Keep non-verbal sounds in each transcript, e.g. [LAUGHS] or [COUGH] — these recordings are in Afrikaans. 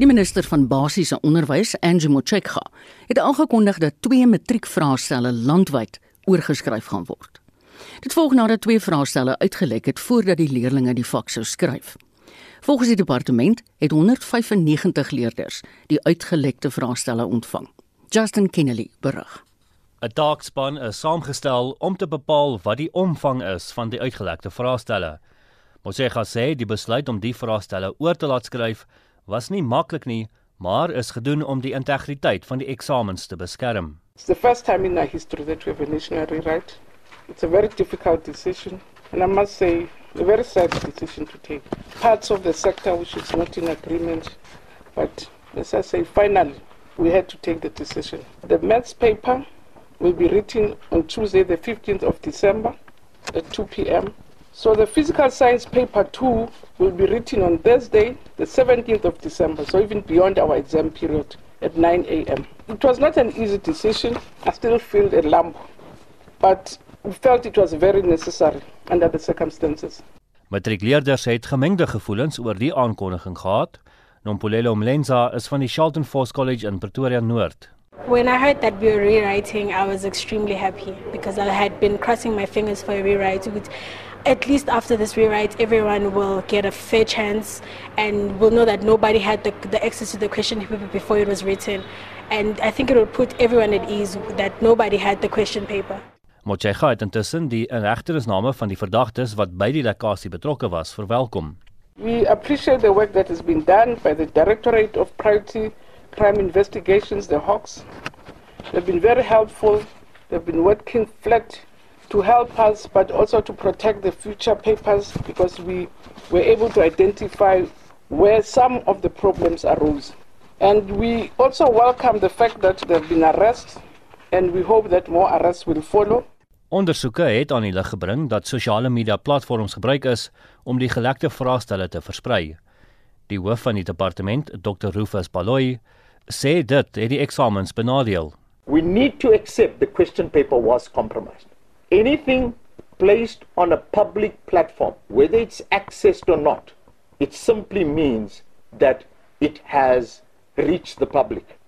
Die minister van basiese onderwys, Angie Motshekga, het aangekondig dat twee matriekvraestelle landwyd oorgeskryf gaan word. Dit volg nadat twee vraestelle uitgelek het voordat die leerders die vak sou skryf. Volgens die departement het 195 leerders die uitgelekte vraestelle ontvang. Justin Kennedy berig. 'n Taakspan is saamgestel om te bepaal wat die omvang is van die uitgelekte vraestelle. Mosega sê die besluit om die vraestelle oor te laat skryf was nie maklik nie, maar is gedoen om die integriteit van die eksamens te beskerm. It's the first time in our history that we have a national rewrite. It's a very difficult decision, and I must say, a very sad decision to take. Parts of the sector which is not in agreement, but as I say, finally, we had to take the decision. The maths paper will be written on Tuesday, the 15th of December at 2 p.m. So the physical science paper 2 will be written on Thursday, the 17th of December, so even beyond our exam period at 9 a.m. It was not an easy decision. I still feel a lump, but we felt it was very necessary under the circumstances. Matriekleerders het gemengde gevoelens oor die aankondiging gehad. Nompolelo Mlenza is van die Shelton Force College in Pretoria Noord. When I heard that we were rewriting, I was extremely happy because I had been crossing my fingers for a rewrite. At least after this rewrite, everyone will get a fair chance and will know that nobody had the, the access to the question paper before it was written. And I think it will put everyone at ease that nobody had the question paper. Mochega het intussen die inhegtenisname van die verdagtes wat by die lekkasie betrokke was verwelkom. We appreciate the work that has been done by the Directorate of Priority Crime Investigations, the Hawks. They've been very helpful. They've been working flat to help us, but also to protect the future papers because we were able to identify where some of the problems arose. And we also welcome the fact that there have been arrests, and we hope that more arrests will follow. Ondersoeke het aan die lig gebring dat sosiale media platforms gebruik is om die gelekte vraestelle te versprei. Die hoof van die departement, Dr. Rufus Baloyi, sê dit het die eksamens benadeel. We need to accept the question paper was compromised. Anything placed on a public platform, whether it's accessed or not, it simply means that it has reached the public.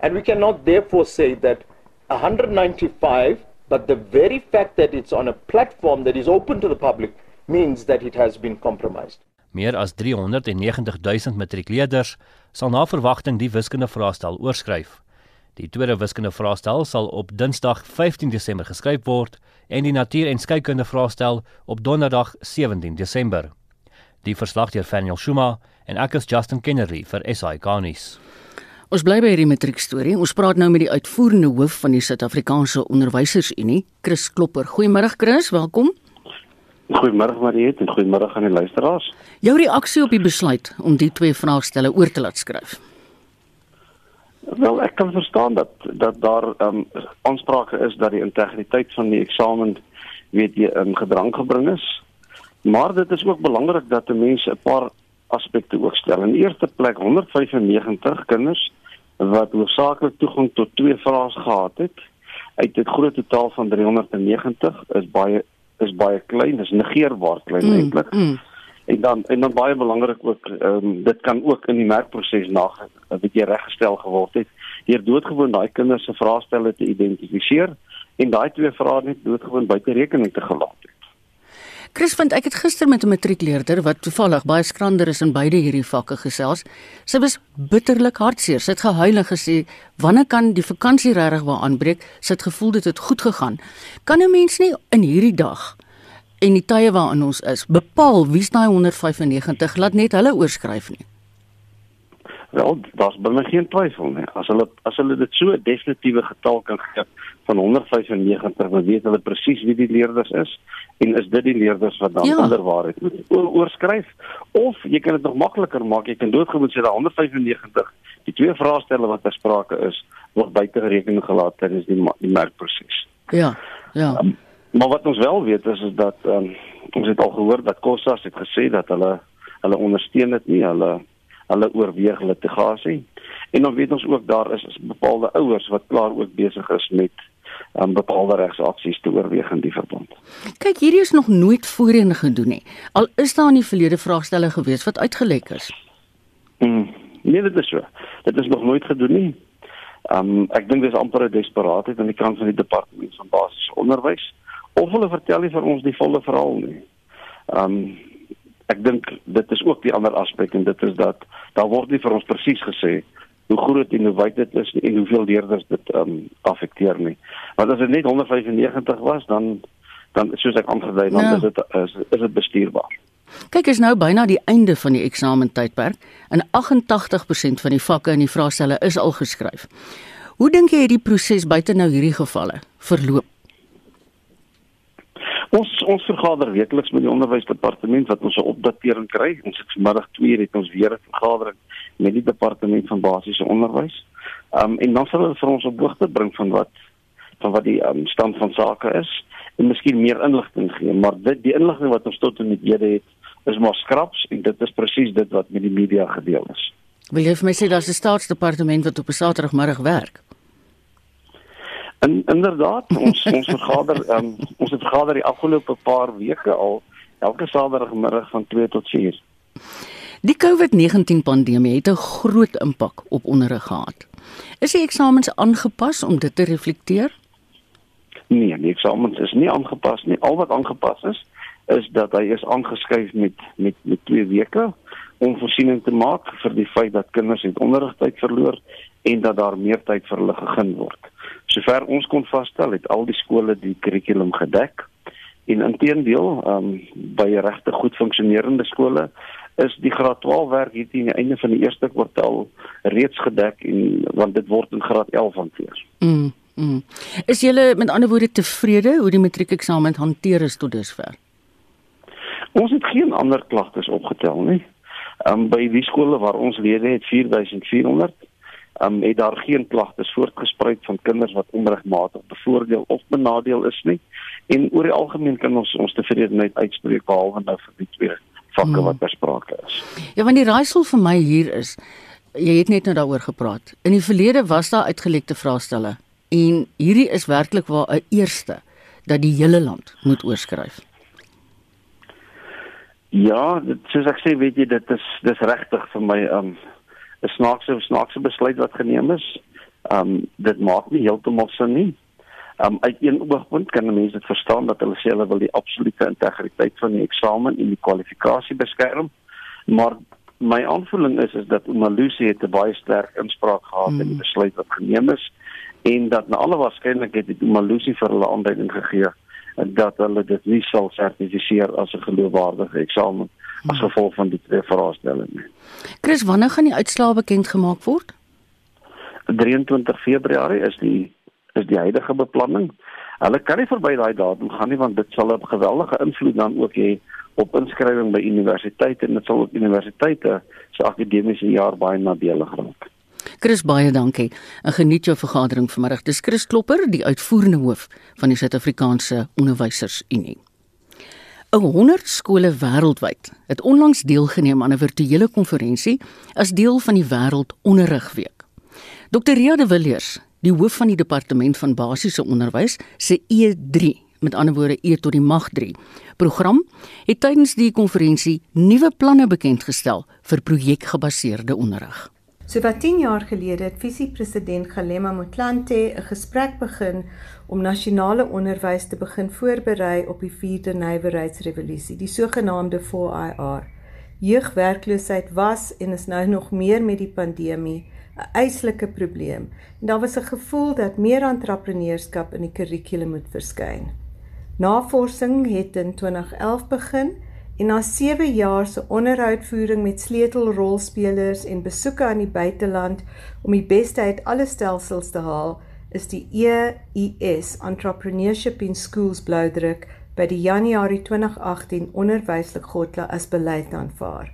And we cannot therefore say that 195, but the very fact that it's on a platform that is open to the public means that it has been compromised. Meer as 390 000 matriekleerders sal na verwagting die wiskunde vraestel oorskryf. Die tweede wiskunde vraestel sal op Dinsdag 15 Desember geskryf word en die natuur- en skeikunde vraestel op Donderdag 17 Desember. Die verslag deur Faniel Shuma en ek is Justin Kennedy vir SI Garnis. Ons bly by hierdie matriek storie. Ons praat nou met die uitvoerende hoof van die Suid-Afrikaanse Onderwysersunie, Chris Klopper. Goeiemôre Chris, welkom. Goeiemôre Mariet en goeiemôre aan die luisteraars. Jou reaksie op die besluit om die twee vraestelle oor te laat skryf. Wel, ek kan verstaan dat dat daar ehm um, aansprake is dat die integriteit van die eksamen weet jy in gedrang gebring is. Maar dit is ook belangrik dat mense 'n paar aspekte ook stel. In die eerste plek 195 kinders wat hoofsaaklik toegang tot twee vrae gehad het uit 'n groot totaal van 390 is baie is baie klein, is negeerbaar klein mm, eintlik. Mm. En dan en dan baie belangrik ook ehm um, dit kan ook in die merkproses na 'n bietjie reggestel geword het deur doodgewoon daai kinders se vraestelle te identifiseer en daai twee vrae net doodgewoon buite rekening te gelaat het. Chris vind ek het gister met 'n matriekleerder wat toevallig baie skrander is in beide hierdie vakke gesels. Sy was bitterlik hartseer. Sy het gehuil en gesê, "Wanneer kan die vakansie regtig waar aanbreek?" Sy het gevoel dit het goed gegaan. Kan 'n mens nie in hierdie dag en die tye waarin ons is, bepaal wie's daai 195 laat net hulle oorskryf nie. Wel, daar's binne geen twyfel nie. As hulle as hulle dit so 'n definitiewe getal kan gee van 195, dan weet hulle presies wie die leerders is en is dit die leerders wat dan ja. inderwaarheid moet oorskryf of jy kan dit nog makliker maak. Jy kan doodgewoon sê dat 195 die twee vraestelle wat ter sprake is, word buite rekening gelaat tydens die die merkproses. Ja. Ja. Um, Maar wat ons wel weet is is dat um, ons het al gehoor dat Kossas het gesê dat hulle hulle ondersteun dit nie, hulle hulle oorweeg litigasie. En dan weet ons ook daar is, is bepaalde ouers wat klaar ook besig is met um, bepaalde regsaksies te oorweeg in die verband. Kyk, hierdie is nog nooit voorheen gedoen nie. Al is daar in die verlede vraestelle gewees wat uitgelek is. Mm, Nee, dit is so. Dit is nog nooit gedoen nie. Ehm um, ek dink dis amper 'n desperaatheid aan die kant van die departement van basiese onderwys of hulle vertel nie vir ons die volle verhaal nie. Ehm um, ek dink dit is ook die ander aspek en dit is dat daar word nie vir ons presies gesê hoe groot en hoe wyd dit is en hoeveel leerders dit ehm um, affekteer nie. Want as dit net 195 was dan dan soos ek aangedui dan ja. is dit is, is dit bestuurbaar. Kyk is nou byna die einde van die eksamentydperk en 88% van die vakke in die vraestelle is al geskryf. Hoe dink jy hierdie proses buite nou hierdie gevalle verloop? Ons ons vergader weekliks met die onderwysdepartement wat ons 'n opdatering kry. Ons het vanmiddag 2 uur het ons weer 'n vergadering met die departement van basiese onderwys. Um en dan sal hulle vir ons op hoogte bring van wat van wat die um, stand van sake is en miskien meer inligting gee, maar dit die inligting wat ons tot in hede het is maar skraps en dit is presies dit wat met die media gedeel is. Wil jy vir my sê daar's 'n staatsdepartement wat op 'n Saterdagmiddag werk? En inderdaad, ons ons vergader um, ons het vergader die afgelope paar weke al elke Saterdagmiddag van 2 tot 4. Die COVID-19 pandemie het 'n groot impak op onderrig gehad. Is die eksamens aangepas om dit te reflekteer? Nee, die eksamens is nie aangepas nie. Al wat aangepas is, is dat hy is aangeskuif met met met 2 weke om voorsiening te maak vir die feit dat kinders het onderrigtyd verloor en dat daar meer tyd vir hulle gegee word. Sover ons kon vasstel, het al die skole die kurrikulum gedek. En intedeel, ehm um, by regte goed funksionerende skole is die graad 12 werk hier teen die einde van die eerste kwartaal reeds gedek en want dit word in graad 11 hanteer. Mm, mm. Is julle met ander woorde tevrede hoe die matriekeksamen hanteer is tot dusver? Ons het geen ander klagtes opgetel nie. Ehm um, by die skole waar ons lede het 4400 ehm um, het daar geen klagtes voortgespruit van kinders wat onregmatig bevoordeel of benadeel is nie. En oor die algemeen kan ons ons tevredenheid uitspreek behalwe nou vir die twee vakke wat besprake is. Ja, want die raaisel vir my hier is jy het net nou daaroor gepraat. In die verlede was daar uitgelekte vraestelle en hierdie is werklik waar 'n eerste dat die hele land moet oorskryf. Ja, dit soos ek sê, weet jy, dit is dis regtig vir my um 'n snaakse snaakse besluit wat geneem is. Um dit maak nie heeltemal sin nie. Um uit een oogpunt kan mense dit verstaan dat hulle sê hulle wil die absolute integriteit van die eksamen en die kwalifikasie beskerm. Maar my aanvoeling is is dat Umalusi het 'n baie sterk inspraak gehad mm. in die hmm. besluit wat geneem is en dat na alle waarskynlikheid het Umalusi vir hulle aanduiding gegee dat hulle dit nie sal sertifiseer as 'n geloofwaardige eksamen mm. As gevolg van die twee vraestellings nie. Chris, wanneer gaan die uitslae bekend gemaak word? 23 Februarie is die is die huidige beplanning. Hulle kan nie verby daai datum gaan nie want dit sal 'n geweldige invloed dan ook hê op inskrywing by universiteite en dit sal ook universiteite se akademiese jaar baie nadelig raak. Chris baie dankie. En geniet jou vergadering vanmiddag. Dis Chris Klopper, die uitvoerende hoof van die Suid-Afrikaanse Onderwysersunie. 'n 100 skole wêreldwyd het onlangs deelgeneem aan 'n virtuele konferensie as deel van die Wêreldonderrigweek. Dr. Ria de Villiers, die hoof van die departement van basiese onderwys se E3 met ander woorde E tot die mag 3 program het tydens die konferensie nuwe planne bekend gestel vir projekgebaseerde onderrig. So wat 10 jaar gelede het visiepresident Galema Motlanthe 'n gesprek begin om nasionale onderwys te begin voorberei op die 4de nywerheidsrevolusie, die sogenaamde 4IR. Jeugwerkloosheid was en is nou nog meer met die pandemie 'n eislike probleem en daar was 'n gevoel dat meer entrepreneurskap in die kurrikulum moet verskyn. Navorsing het in 2011 begin en na 7 jaar se onderhoudvoering met sleutelrolspelers en besoeke aan die buiteland om die beste uit alle stelsels te haal, is die EIS Entrepreneurship in Schools bloudruk by die Januarie 2018 onderwyslik godla as beleid aanvaar.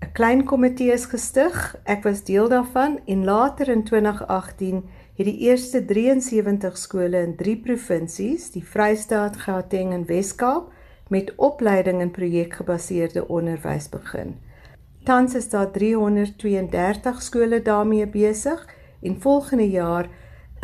'n klein komitee is gestig. Ek was deel daarvan en later in 2018 het die eerste 73 skole in 3 provinsies, die Vrystaat, Gauteng en Wes-Kaap, met opleiding in projekgebaseerde onderwys begin. Tans is daar 332 skole daarmee besig en volgende jaar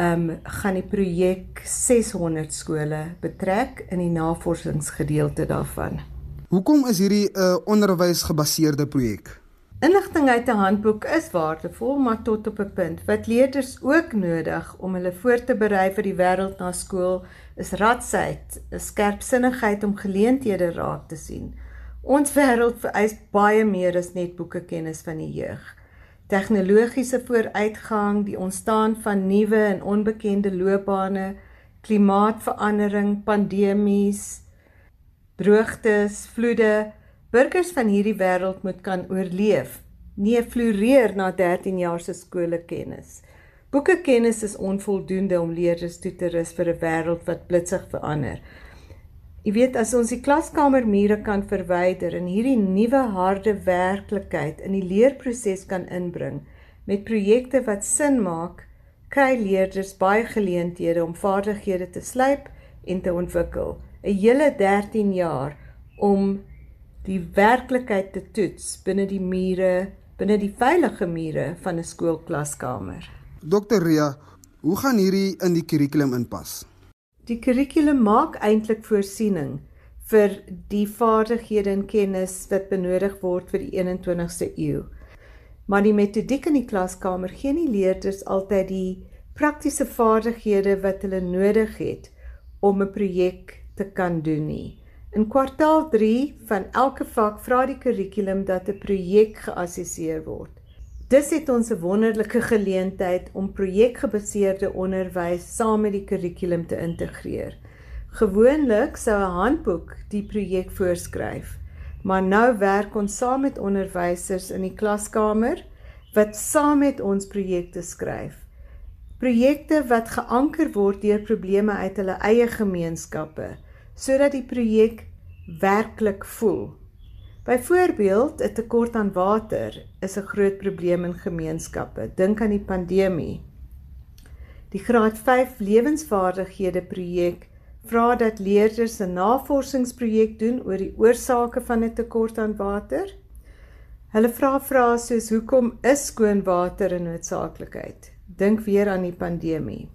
um, gaan die projek 600 skole betrek in die navorsingsgedeelte daarvan. Hoekom is hierdie 'n uh, onderwysgebaseerde projek? Inligting uit 'n handboek is waardevol, maar tot op 'n punt. Wat leerders ook nodig om hulle voor te berei vir die wêreld na skool is radsheid, 'n skerpsinnigheid om geleenthede raak te sien. Ons wêreld vereis baie meer as net boekekennis van die jeug tegnologiese vooruitgang, die ontstaan van nuwe en onbekende loopbane, klimaatsverandering, pandemies, droogtes, vloede, burgers van hierdie wêreld moet kan oorleef. Nie floreer na 13 jaar se skoolkennis. Boekekennis is onvoldoende om leerders toe te rus vir 'n wêreld wat blitsig verander. Jy weet as ons die klaskamermure kan verwyder en hierdie nuwe harde werklikheid in die leerproses kan inbring met projekte wat sin maak, kry leerders baie geleenthede om vaardighede te slyp en te ontwikkel. 'n Hele 13 jaar om die werklikheid te toets binne die mure, binne die veilige mure van 'n skoolklaskamer. Dr Ria, hoe gaan hierdie in die kurrikulum inpas? Die kurrikulum maak eintlik voorsiening vir die vaardighede en kennis wat benodig word vir die 21ste eeu. Maar die metodiek in die klaskamer gee nie leerders altyd die praktiese vaardighede wat hulle nodig het om 'n projek te kan doen nie. In kwartaal 3 van elke vak vra die kurrikulum dat 'n projek geassesseer word. Dis het ons 'n wonderlike geleentheid om projekgebaseerde onderwys saam met die kurrikulum te integreer. Gewoonlik sou 'n handboek die projek voorskryf, maar nou werk ons saam met onderwysers in die klaskamer wat saam met ons projekte skryf. Projekte wat geanker word deur probleme uit hulle eie gemeenskappe sodat die projek werklik voel. Byvoorbeeld, 'n tekort aan water is 'n groot probleem in gemeenskappe. Dink aan die pandemie. Die Graad 5 lewensvaardighede projek vra dat leerders 'n navorsingsprojek doen oor die oorsake van 'n tekort aan water. Hulle vra vrae soos hoekom is skoon water 'n noodsaaklikheid? Dink weer aan die pandemie.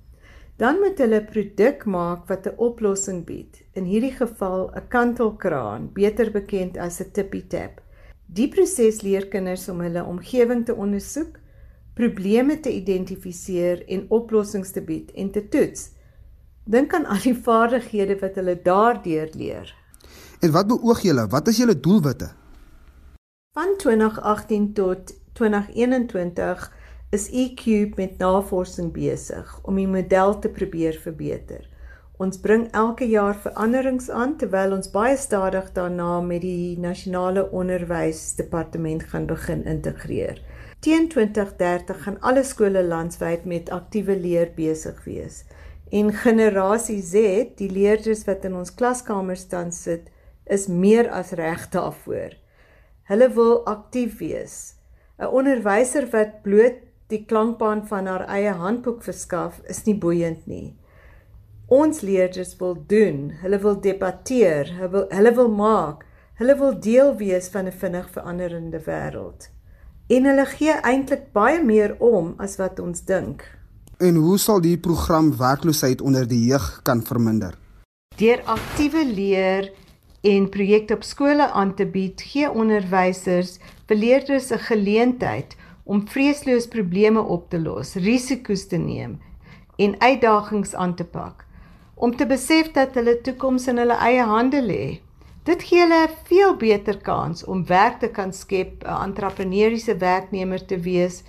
Dan moet hulle 'n produk maak wat 'n oplossing bied. In hierdie geval 'n kantelkraan, beter bekend as 'n tippy tap. Die proses leer kinders om hulle omgewing te ondersoek, probleme te identifiseer en oplossings te bied en te toets. Dink aan al die vaardighede wat hulle daardeur leer. En wat beoog julle? Wat is julle doelwitte? Van 2018 tot 2021 is eCube met navorsing besig om die model te probeer verbeter. Ons bring elke jaar veranderings aan terwyl ons baie stadig daarna met die nasionale onderwysdepartement gaan begin integreer. Teen 2030 gaan alle skole landwyd met aktiewe leer besig wees. En generasie Z, die leerders wat in ons klaskamer staan sit, is meer as reg daarvoor. Hulle wil aktief wees. 'n Onderwyser wat bloot die klankbaan van haar eie handboek verskaf is nie boeiend nie. Ons leerders wil doen, hulle wil debatteer, hulle wil, hulle wil maak, hulle wil deel wees van 'n vinnig veranderende wêreld. En hulle gee eintlik baie meer om as wat ons dink. En hoe sal die program werkloosheid onder die jeug kan verminder? Deur aktiewe leer en projekte op skole aan te bied, gee onderwysers vir leerders 'n geleentheid om vreesloos probleme op te los, risiko's te neem en uitdagings aan te pak, om te besef dat hulle toekoms in hulle eie hande lê. Dit gee hulle 'n veel beter kans om werk te kan skep, 'n entrepreneursiese werknemer te wees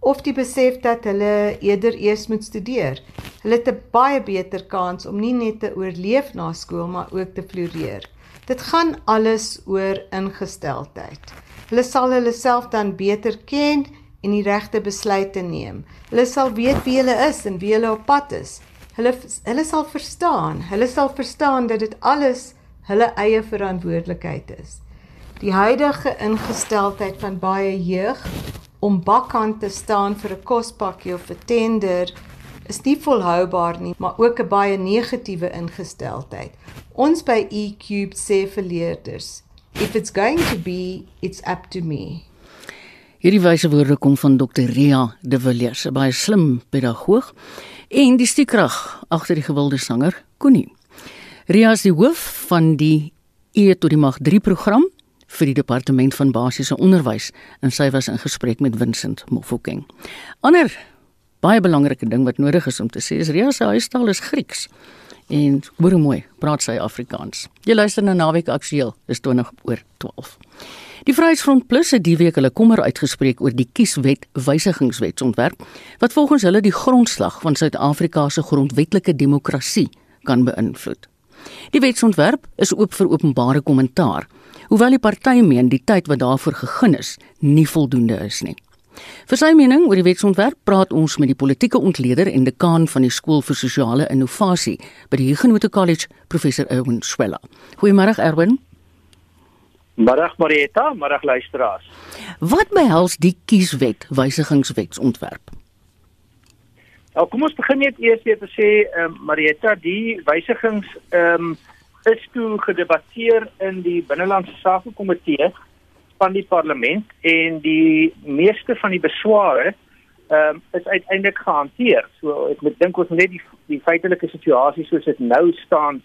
of die besef dat hulle eerder eers moet studeer. Hulle het 'n baie beter kans om nie net te oorleef na skool maar ook te floreer. Dit gaan alles oor ingesteldheid. Hulle sal hulle self dan beter ken en die regte besluite neem. Hulle sal weet wie hulle is en wie hulle op pad is. Hulle hulle sal verstaan. Hulle sal verstaan dat dit alles hulle eie verantwoordelikheid is. Die huidige ingesteldheid van baie jeug om bakkant te staan vir 'n kospakkie of 'n tender is nie volhoubaar nie, maar ook 'n baie negatiewe ingesteldheid. Ons by eCube sê vir leerders, If it's going to be, it's up to me. Hierdie wyse woorde kom van Dr. Ria De Villiers, 'n baie slim pedagoog en die stiekrag agter die gewilde sanger Koenie. Ria is die hoof van die E tot die mag 3 program vir die departement van basiese onderwys en sy was in gesprek met Vincent Mofokeng. Ander baie belangrike ding wat nodig is om te sê is Ria se huistaal is Grieks. En hoor mooi, praat sy Afrikaans. Jy luister na Naweek Aktueel, dis 20 oor 12. Die Vryheidsfront Plus het die week hulle kommer uitgespreek oor die kieswet wysigingswetsontwerp wat volgens hulle die grondslag van Suid-Afrika se grondwetlike demokrasie kan beïnvloed. Die wetsontwerp is oop vir openbare kommentaar, hoewel die party meen die tyd wat daarvoor gegee is nie voldoende is nie. Vir sy mening oor die wetsontwerp praat ons met die politieke ontleder en dekaan van die skool vir sosiale innovasie by die Huguenot College, professor Erwin Swela. Goeiemôre Erwin. Middag Marieta, middag luisteraars. Wat behels die kieswet wysigingswetsontwerp? Nou kom ons begin net eers weer te sê ehm um, Marietta, die wysigings ehm um, is toe gedebatteer in die binnelandse sake komitee van die parlement en die meeste van die besware ehm um, is uiteindelik gehanteer. So ek moet dink ons net die die feitelike situasie soos dit nou staan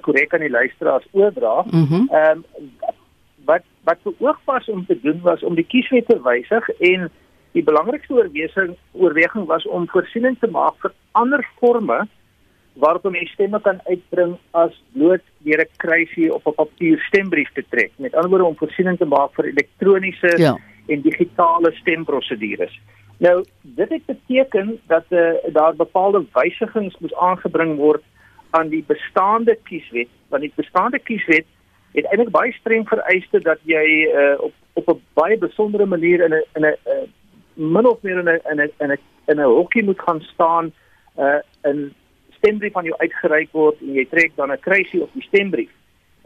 korrek uh, aan die luisteraars oordra. Mhm. Ehm um, wat wat beoog was om te doen was om die kieswet te wysig en die belangrikste oorweging oorweging was om voorsiening te maak vir ander forme waarop mense stemme kan uitbring as bloot deur 'n kruisie op 'n papier stembrief te trek. Met ander woorde om voorsiening te maak vir elektroniese Ja. en digitale stemprosedures. Nou, dit het beteken dat uh, daar bepaalde wysigings moes aangebring word aan die bestaande kieswet, want die bestaande kieswet het eintlik baie streng vereiste dat jy uh, op op 'n baie besondere manier in 'n in 'n uh, min of meer in 'n in 'n in 'n in 'n hokkie moet gaan staan uh 'n stembrief van jou uitgereik word en jy trek dan 'n kruisie op die stembrief.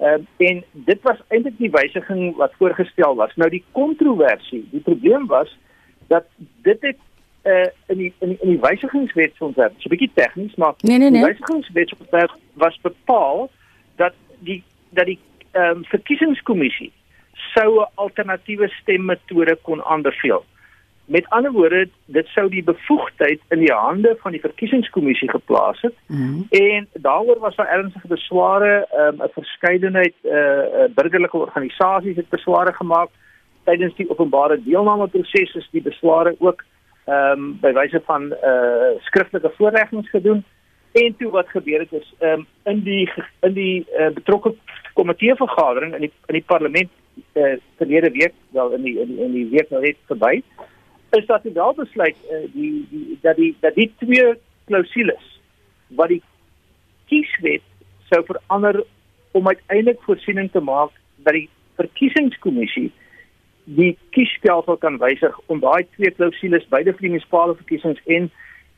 Uh, en dit was eintlik die wysiging wat voorgestel was. Nou die kontroversie, die probleem was dat dit het uh in die in die, in die wysigingswetsontwerp, so 'n bietjie tegnies, maar Nee, nee, nee. die wysigingswetsontwerp was bepaal dat die dat die ehm um, verkiesingskommissie sou 'n alternatiewe stemmetode kon aanbeveel. Met ander woorde, dit sou die bevoegdheid in die hande van die verkiesingskommissie geplaas het Mhm. en daaroor was daar ernstige besware, ehm, 'n um, verskeidenheid eh uh, burgerlike organisasies het besware gemaak tydens die openbare deelnameproses is die besware ook ehm um, by wyse van eh uh, skriftelike voorleggings gedoen en toe wat gebeur het is ehm um, in die in die uh, betrokke komitee vergadering in die in die parlement eh uh, verlede week wel in die in die, in die week nou net verby is dat dit wel besluit uh, die, die dat die dat die twee klousules wat die kieswet sou verander om uiteindelik voorsiening te maak dat die verkiesingskommissie die kiesstelsel kan wysig om daai twee klousules beide vir die munisipale verkiesings en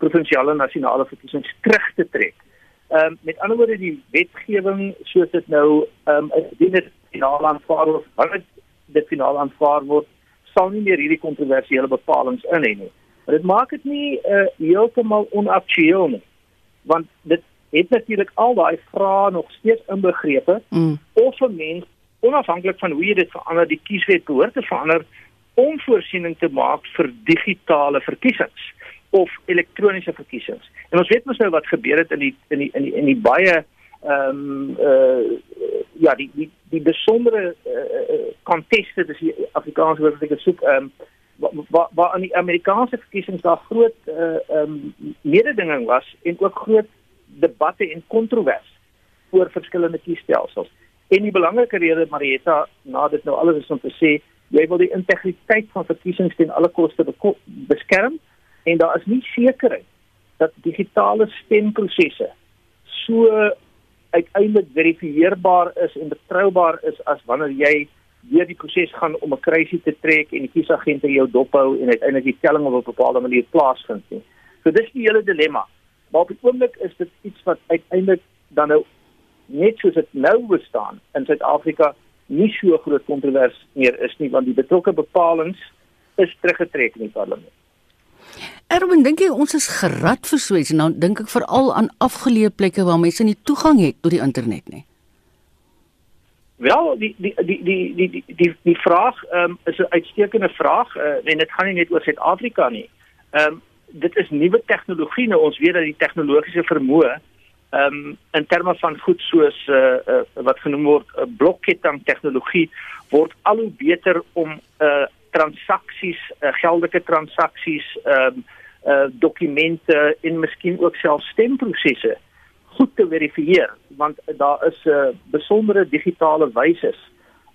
provinsiale nasionale verkiesings terug te trek. Ehm um, met ander woorde die wetgewing soos dit nou ehm um, indien dit finaal aanvaar word, wanneer dit finaal aanvaar word, sal nie meer hierdie kontroversiële bepalinge in hê nie. Maar dit maak dit nie uh, heeltemal onaktueel nie. Want dit het natuurlik al daai vrae nog steeds inbegrepe Mm. of 'n mens onafhanklik van hoe jy dit verander die kieswet behoort te verander om voorsiening te maak vir digitale verkiesings of elektroniese verkiesings. En ons weet mos nou wat gebeur het in die in die in die, in die baie ehm um, uh ja die die die besondere uh konteste dis die Afrikaanse woord wat ek soek ehm um, waar waar aan die Amerikaanse verkiesings daar groot uh ehm um, mededinging was en ook groot debatte en kontrovers oor verskillende kiesstelsels. En die belangrike rede Marietta na dit nou alles is om te sê jy wil die integriteit van verkiesings ten alle koste beskerm en daar is nie sekerheid dat digitale stemprosesse so uiteindelik verifieerbaar is en betroubaar is as wanneer jy deur die proses gaan om 'n kruisie te trek en die kiesagente jou dophou en uiteindelik die telling op 'n bepaalde manier plaasvind nie. So dis die hele dilemma. Maar op die oomblik is dit iets wat uiteindelik dan nou net soos dit nou bestaan in Suid-Afrika nie so groot kontrovers meer is nie want die betrokke bepalinge is teruggetrek in die parlement. Erwin, dink jy ons is gerad vir so iets? Nou dink ek veral aan afgeleë plekke waar mense nie toegang het tot die internet nie. Wel, die die die die die die die, die vraag um, is 'n uitstekende vraag uh, en dit gaan nie net oor Suid-Afrika nie. Ehm um, dit is nuwe tegnologie nou ons weet dat die tegnologiese vermoë ehm um, in terme van goed soos uh, uh wat genoem word uh, blokketting tegnologie word al hoe beter om uh transaksies, uh, geldelike transaksies, ehm um, uh dokumente en miskien ook self stemprosesse goed te verifieer want daar is 'n uh, besondere digitale wyse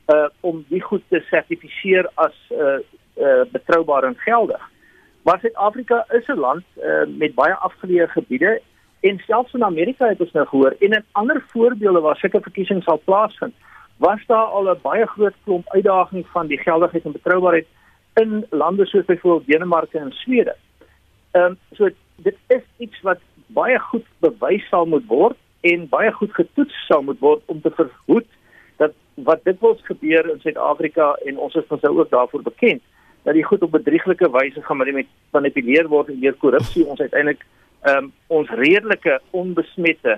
uh om die goed te sertifiseer as uh, uh betroubaar en geldig. Maar Suid-Afrika is 'n land uh, met baie afgeleë gebiede en selfs in Amerika het ons nou gehoor en in ander voorbeelde waar sulke verkiesings sal plaasvind, was daar al 'n baie groot klomp uitdagings van die geldigheid en betroubaarheid in lande soos byvoorbeeld Denemarke en Swede. Ehm um, so dit is iets wat baie goed bewys sal moet word en baie goed getoets sal moet word om te verhoed dat wat dit wil gebeur in Suid-Afrika en ons is van sou ook daarvoor bekend dat die goed op bedrieglike wyse gemanipuleer word deur korrupsie ons uiteindelik ehm um, ons redelike onbesmette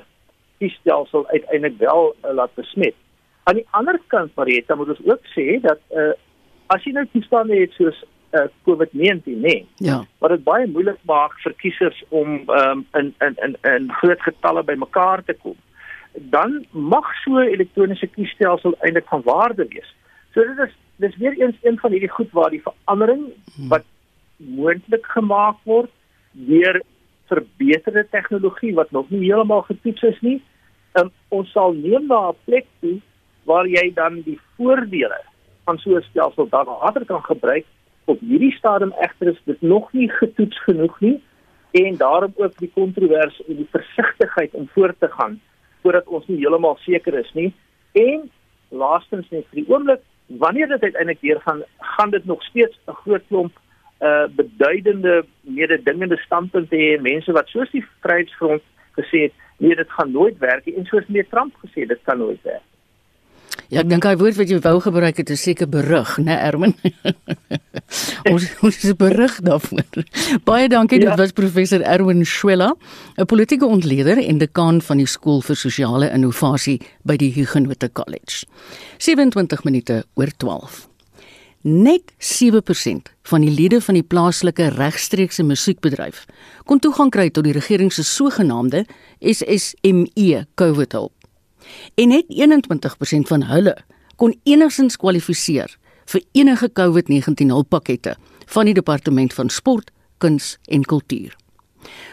kiesstelsel uiteindelik wel uh, laat besmet. Aan die ander kant Marieta moet ons ook sê dat uh, as jy nou toestande het soos uh, COVID-19 nê. Nee, ja. Wat dit baie moeilik maak vir kiesers om um, in in in in groot getalle bymekaar te kom. Dan mag so 'n elektroniese kiesstelsel eintlik van waarde wees. So dit is dis weer eens een van hierdie goed waar die verandering hmm. wat moontlik gemaak word deur verbeterde tegnologie wat nog nie heeltemal getoets is nie. Um, ons sal neem na 'n plek toe waar jy dan die voordele van so 'n stelsel dan later kan gebruik op hierdie stadium egter is dit nog nie getoets genoeg nie en daarom ook die kontrovers en die versigtigheid om voort te gaan voordat ons nie heeltemal seker is nie. En laastens net vir die oomblik wanneer dit uiteindelik weer gaan gaan dit nog steeds 'n groot klomp uh beduidende mededingende standpunte hê. Mense wat soos die Vryheidsfront gesê het nee dit gaan nooit werk nie. En soos meneer Trump gesê dit kan nooit werk Ja, ek dink hy woord wat jy wou gebruik het is seker berig, né, Erwin? [LAUGHS] ons ons is berig daarvoor. [LAUGHS] Baie dankie, ja. dit was professor Erwin Schwella, 'n politieke ontleder en dekaan van die skool vir sosiale innovasie by die Huguenot College. 27 minute oor 12. Net 7% van die lede van die plaaslike regstreekse musiekbedryf kon toegang kry tot die regering se sogenaamde SSME COVID hulp en net 21% van hulle kon enigstens kwalifiseer vir enige COVID-19 hulppakkette van die departement van sport, kuns en kultuur.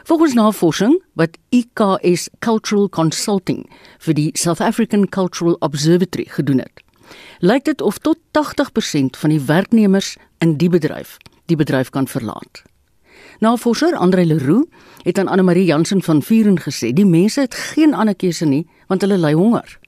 Volgens navorsing wat IKS Cultural Consulting vir die South African Cultural Observatory gedoen het, lyk dit of tot 80% van die werknemers in die bedryf die bedryf kan verlaat. Navorser Andre Leroux het aan Anne Marie Jansen van Vuren gesê die mense het geen ander keuse nie want hulle ly honger.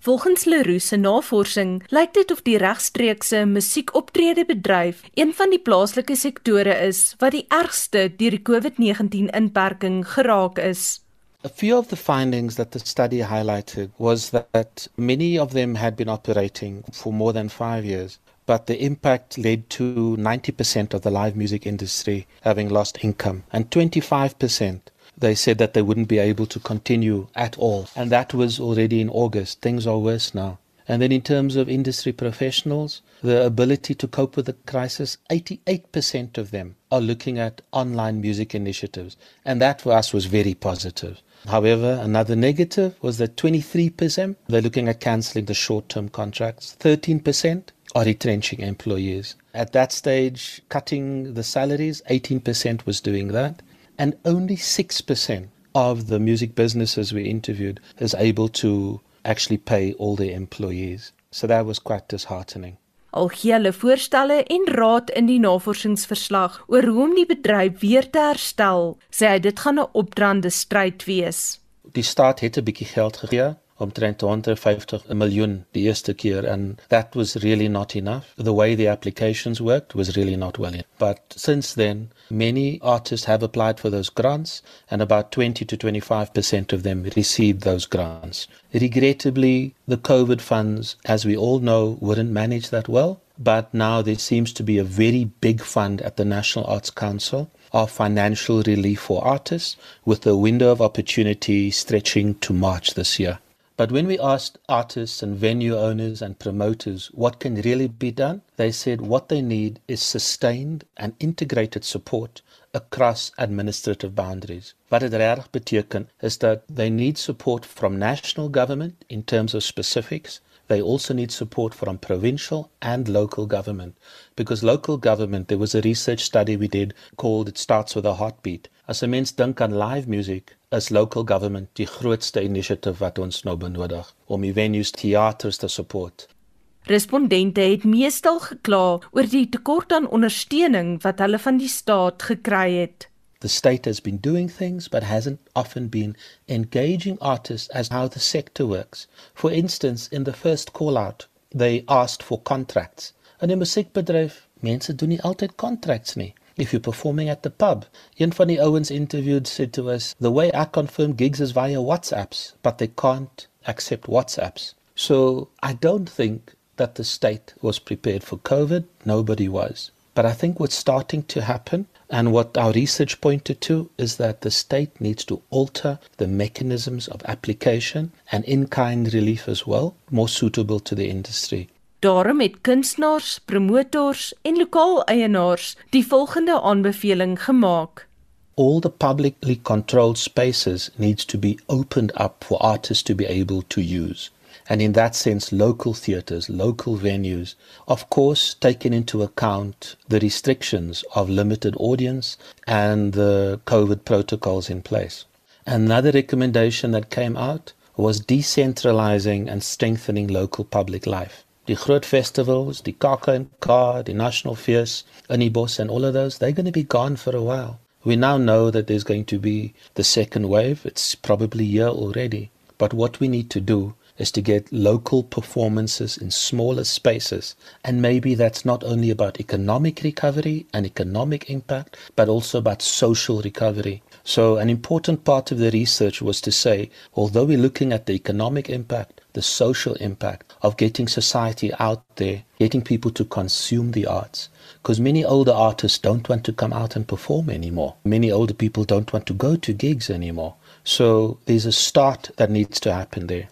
Volgens Leroux se navorsing lyk dit of die regstreekse musiekoptredebedryf een van die plaaslike sektore is wat die ergste deur die COVID-19 inperking geraak is. A few of the findings that the study highlighted was that many of them had been operating for more than 5 years but the impact led to 90% of the live music industry having lost income and 25% they said that they wouldn't be able to continue at all and that was already in August. Things are worse now. And then in terms of industry professionals the ability to cope with the crisis 88% of them are looking at online music initiatives and that for us was very positive. However, another negative was that 23% they're looking at cancelling the short term contracts, 13% are retrenching employees. At that stage, cutting the salaries, 18% was doing that. And only 6% of the music businesses we interviewed is able to actually pay all their employees. So that was quite disheartening. Al hulle voorstelle en raad in die navorsingsverslag oor hoe om die bedryf weer te herstel, sê hy dit gaan 'n opdraande stryd wees. Die staat het 'n bietjie geld gegee omtrent 250 miljoen die eerste keer. And that was really not enough. The way the applications worked was really not well enough. but since then many artists have applied for those grants and about 20 to 25% of them received those grants. Regrettably the covid funds as we all know wouldn't manage that well. But now there seems to be a very big fund at the National Arts Council of financial relief for artists with a window of opportunity stretching to March this year But when we asked artists and venue owners and promoters what can really be done, they said what they need is sustained and integrated support across administrative boundaries. Wat dit regtig beteken is that they need support from national government in terms of specifics. They also need support from provincial and local government because local government there was a research study we did called it starts with a heartbeat. As 'n mens dink aan live music, is local government die grootste initiative wat ons nou benodig om die venues teaters te support. Respondente het meestal gekla oor die tekort aan ondersteuning wat hulle van die staat gekry het. The state has been doing things but hasn't often been engaging artists as how the sector works. For instance, in the first call out, they asked for contracts. In 'n musiekbedryf, mense doen nie altyd contracts nie. if you're performing at the pub. Een die ouens interviewed said to us, the way I confirm gigs is via WhatsApps, but they can't accept WhatsApps. So I don't think that the state was prepared for COVID. Nobody was. But I think what's starting to happen and what our research pointed to is that the state needs to alter the mechanisms of application and in kind relief as well, more suitable to the industry. Daarom het kunstenaars, promotors en lokaal-eienaars die volgende aanbeveling gemaak. All the publicly controlled spaces needs to be opened up for artists to be able to use. And in that sense, local theatres, local venues, of course, taking into account the restrictions of limited audience and the COVID protocols in place. Another recommendation that came out was decentralizing and strengthening local public life. The groot festivals, the Kaka Ka, die National Fees, Anibos and all of those, they're going to be gone for a while. We now know that there's going to be the second wave. It's probably here already. But what we need to do is to get local performances in smaller spaces. And maybe that's not only about economic recovery and economic impact, but also about social recovery. So, an important part of the research was to say, although we're looking at the economic impact, the social impact of getting society out there, getting people to consume the arts. Because many older artists don't want to come out and perform anymore. Many older people don't want to go to gigs anymore. So there's a start that needs to happen there.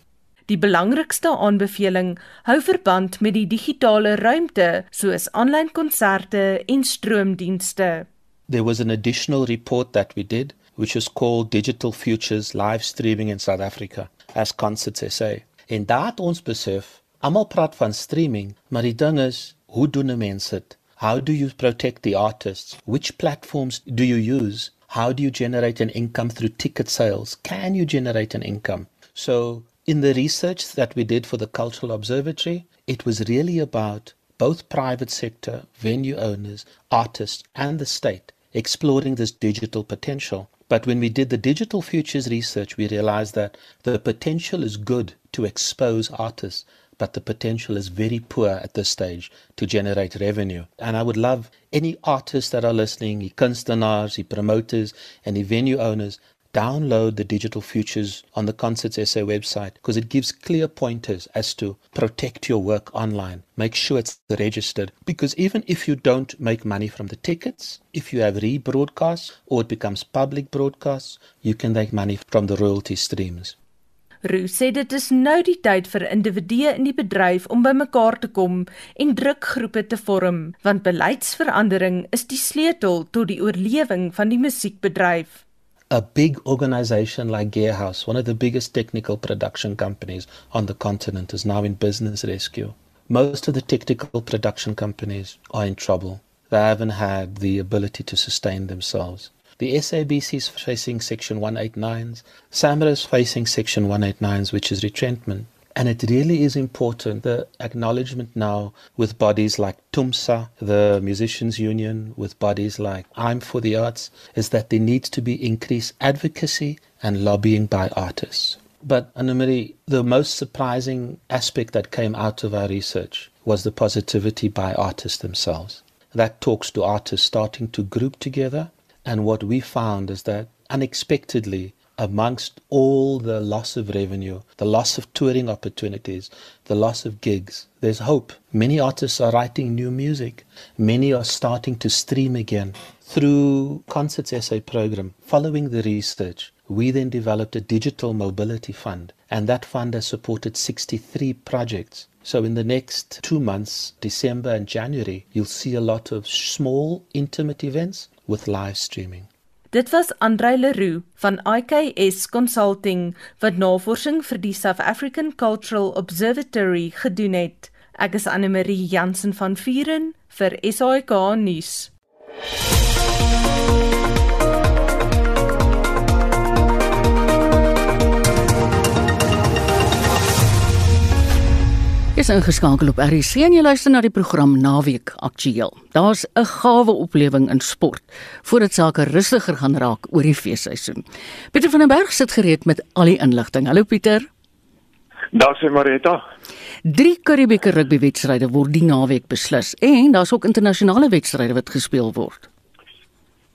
Die belangrikste aanbeveling hou verband met die digitale ruimte soos aanlyn konserte en stroomdienste. There was an additional report that we did which is called Digital Futures Live Streaming in South Africa as Concerts SA. En daat ons besef, almal praat van streaming, maar die ding is, hoe doen 'n mens dit? How do you protect the artists? Which platforms do you use? How do you generate an income through ticket sales? Can you generate an income? So, in the research that we did for the Cultural Observatory, it was really about both private sector, venue owners, artists, and the state exploring this digital potential. But when we did the digital futures research, we realized that the potential is good to expose artists, but the potential is very poor at this stage to generate revenue. And I would love any artists that are listening, the kunstenaars, the promoters, and venue owners, download the digital futures on the Concerts SA website because it gives clear pointers as to protect your work online. Make sure it's registered because even if you don't make money from the tickets, if you have rebroadcasts or it becomes public broadcasts, you can make money from the royalty streams. Roo sê dit is nou die tyd vir individue in die bedryf om bymekaar te kom en drukgroepe te vorm, want beleidsverandering is die sleutel tot die oorlewing van die musiekbedryf. A big organization like Gearhouse, one of the biggest technical production companies on the continent, is now in business rescue. Most of the technical production companies are in trouble. They haven't had the ability to sustain themselves. The SABC is facing Section 189s. SAMRA is facing Section 189s, which is retrenchment. And it really is important the acknowledgement now with bodies like TUMSA, the Musicians Union, with bodies like I'm for the Arts, is that there needs to be increased advocacy and lobbying by artists. But Annemarie, the most surprising aspect that came out of our research was the positivity by artists themselves. That talks to artists starting to group together and what we found is that unexpectedly, amongst all the loss of revenue, the loss of touring opportunities, the loss of gigs, there's hope. Many artists are writing new music. Many are starting to stream again. Through Concerts SA program, following the research, We then developed a digital mobility fund, and that fund has supported 63 projects. So, in the next two months, December and January, you'll see a lot of small, intimate events with live streaming. Dit was Andre Leroux van IKS Consulting wat navorsing vir die South African Cultural Observatory gedoen het. Ek is Anne Marie Jansen van Vuren vir SAK nuus. Is ingeskakel op RC en jy luister na die program Naweek Aktueel. Daar's 'n gawe oplewing in sport voordat sake rustiger gaan raak oor die feesseisoen. Pieter van den Berg sit gereed met al die inligting. Hallo Pieter. Daar's hy Marita. Drie Karibieke rugbywedstryde word die naweek beslis en daar's ook internasionale wedstryde wat gespeel word.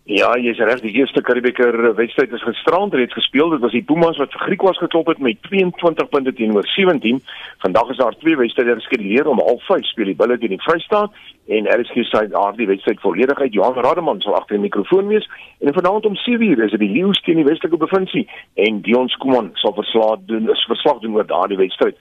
Ja, jy's reg, die eerste Karibeker wedstryd is gisterand reeds gespeel. Dit was die Pumas wat vir Griekwas geklop het met 22 punte teenoor 17. Vandag is daar twee wedstryde geskeduleer om 05:30 speel die Bulle teen die Vrystaat en RSG sê daar die wedstryd volledig uit Johan Rademan sal agter die mikrofoon wees en vanaand om 7:00 is dit die Leeu's teen die Weselike Provinsie en Dion Skuman sal verslag doen is verslag doen oor daardie wedstryd.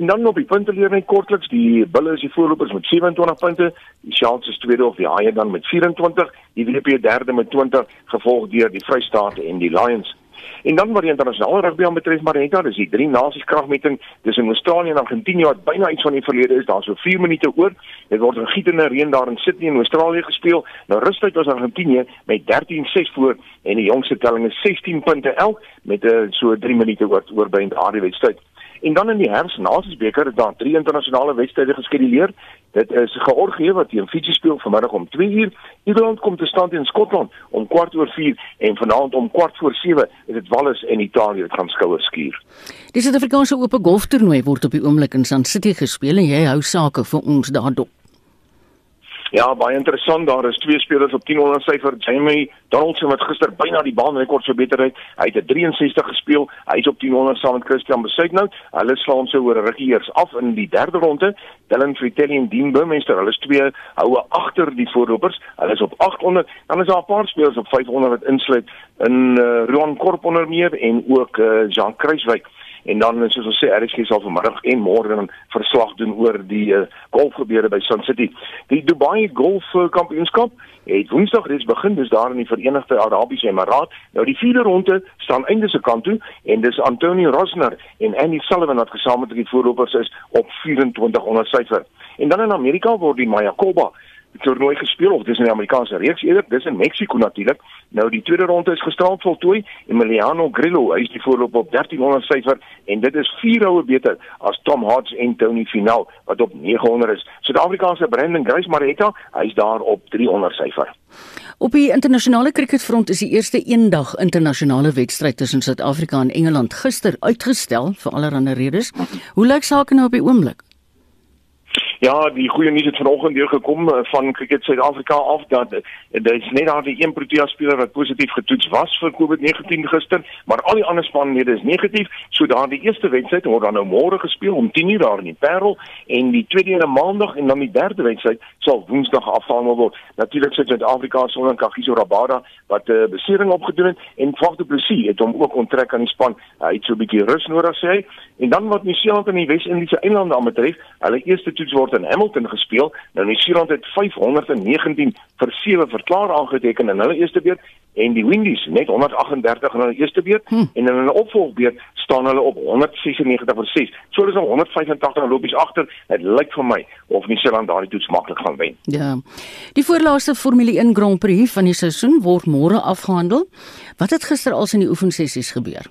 En dan op die punte leer net kortliks, die Bulle is die voorlopers met 27 punte, die Sharks is tweede of die Haie dan met 24, die WP derde met 20, gevolg deur die Vrystaat en die Lions. En dan wat die internasionale rugby betref, Marita, dis die drie nasies kragmeting tussen Australië en Argentinië wat byna iets van die verlede is. Daar's so 4 minute oor. Dit word in gietende reën daar in Sydney in Australië gespeel. Nou rustyd was Argentinië met 13-6 voor en die jongste telling is 16 punte elk met 'n uh, so 3 minute oor oor by daardie wedstryd. En dan in die herfsnasiesbeker het daar drie internasionale wedstryde geskeduleer. Dit is Georgië wat teen Fiji speel vanmiddag om 2uur. Ierland kom te stand teen Skotland om kwart oor 4 en vanaand om kwart voor 7 is dit Wales en Italië wat gaan skouers skuur. Die Suid-Afrikaanse Ope Golftoernooi word op die oomblik in Sun City gespeel en jy hou sake vir ons daarop. Ja, baie interessant. Daar is twee spelers op 10 onder syfer. Jamie Donaldson wat gister byna die baanrekord verbeter het. Hy het 'n 63 gespeel. Hy's op 10 onder saam met Christian Besuitnout. Hulle slaan so oor 'n rukkie eers af in die derde ronde. Dylan Fritelli en Dean Burmester, hulle is twee houe agter die voorlopers. Hulle is op 800. Dan is daar 'n paar spelers op 500 wat insluit in uh, Roan Korp onder meer en ook uh, Jean Kruiswyk en dan soos ons sê RSG sal vanmiddag en môre dan verslag doen oor die uh, golfgebeure by Sun City. Die Dubai Golf uh, Kampioenskap het Woensdag reeds begin, dis daar in die Verenigde Arabiese Emirate. Nou die vierde ronde staan einde se kant toe en dis Antonio Rosner en Andy Sullivan wat gesamentlik die voorlopers is op 24 onder syfer. En dan in Amerika word die Mayakoba toernooi gespeel of dis in die Amerikaanse reeks eerder. Dis in Mexiko natuurlik nou die tweede ronde is gisterand voltooi. Emiliano Grillo hy is die voorloop op 1300 syfer en dit is 4 houe beter as Tom Hodge en Tony Finau wat op 900 is. Suid-Afrikaanse Brandon Grace Maretta hy is daar op 300 syfer Op die internasionale kriketfront is die eerste eendag internasionale wedstryd tussen Suid-Afrika en Engeland gister uitgestel vir allerlei redes. Hoe lyk sake nou op die oomblik? Ja, die goeie nuus het vanoggend deur gekom eh, van Cricket Suid-Afrika af dat eh, dit is net daar die een Protea speler wat positief getoets was vir COVID-19 gister, maar al die ander spanlede is negatief. So daardie eerste wedstryd word dan nou môre gespeel om 10:00 daar in die Parel en die tweede een maandag en dan die derde wedstryd sal woensdag afhandel word. Natuurlik sit Suid-Afrika sonder Kagiso Rabada wat 'n uh, besering opgedoen het en Faf du Plessis het hom ook onttrek aan die span. Hy het so 'n bietjie rus nodig sê hy. En dan wat Nieu-Seeland en die Wes-Indiese eilande aanbetref, hulle eerste toets word in Hamilton gespeel. Nou Nieu-Seeland het 519 vir 7 verklaar aangeteken in hulle eerste beurt en die Windies net 138 in hulle eerste beurt hm. en in hulle opvolgbeurt staan hulle op 196 vir 6. So dis al 185 lopies agter. Dit lyk vir my of Nieu-Seeland daardie toets maklik gaan wen. Ja. Die voorlaaste Formule 1 Grand Prix van die seisoen word môre afgehandel. Wat het gister al in die oefensessies gebeur?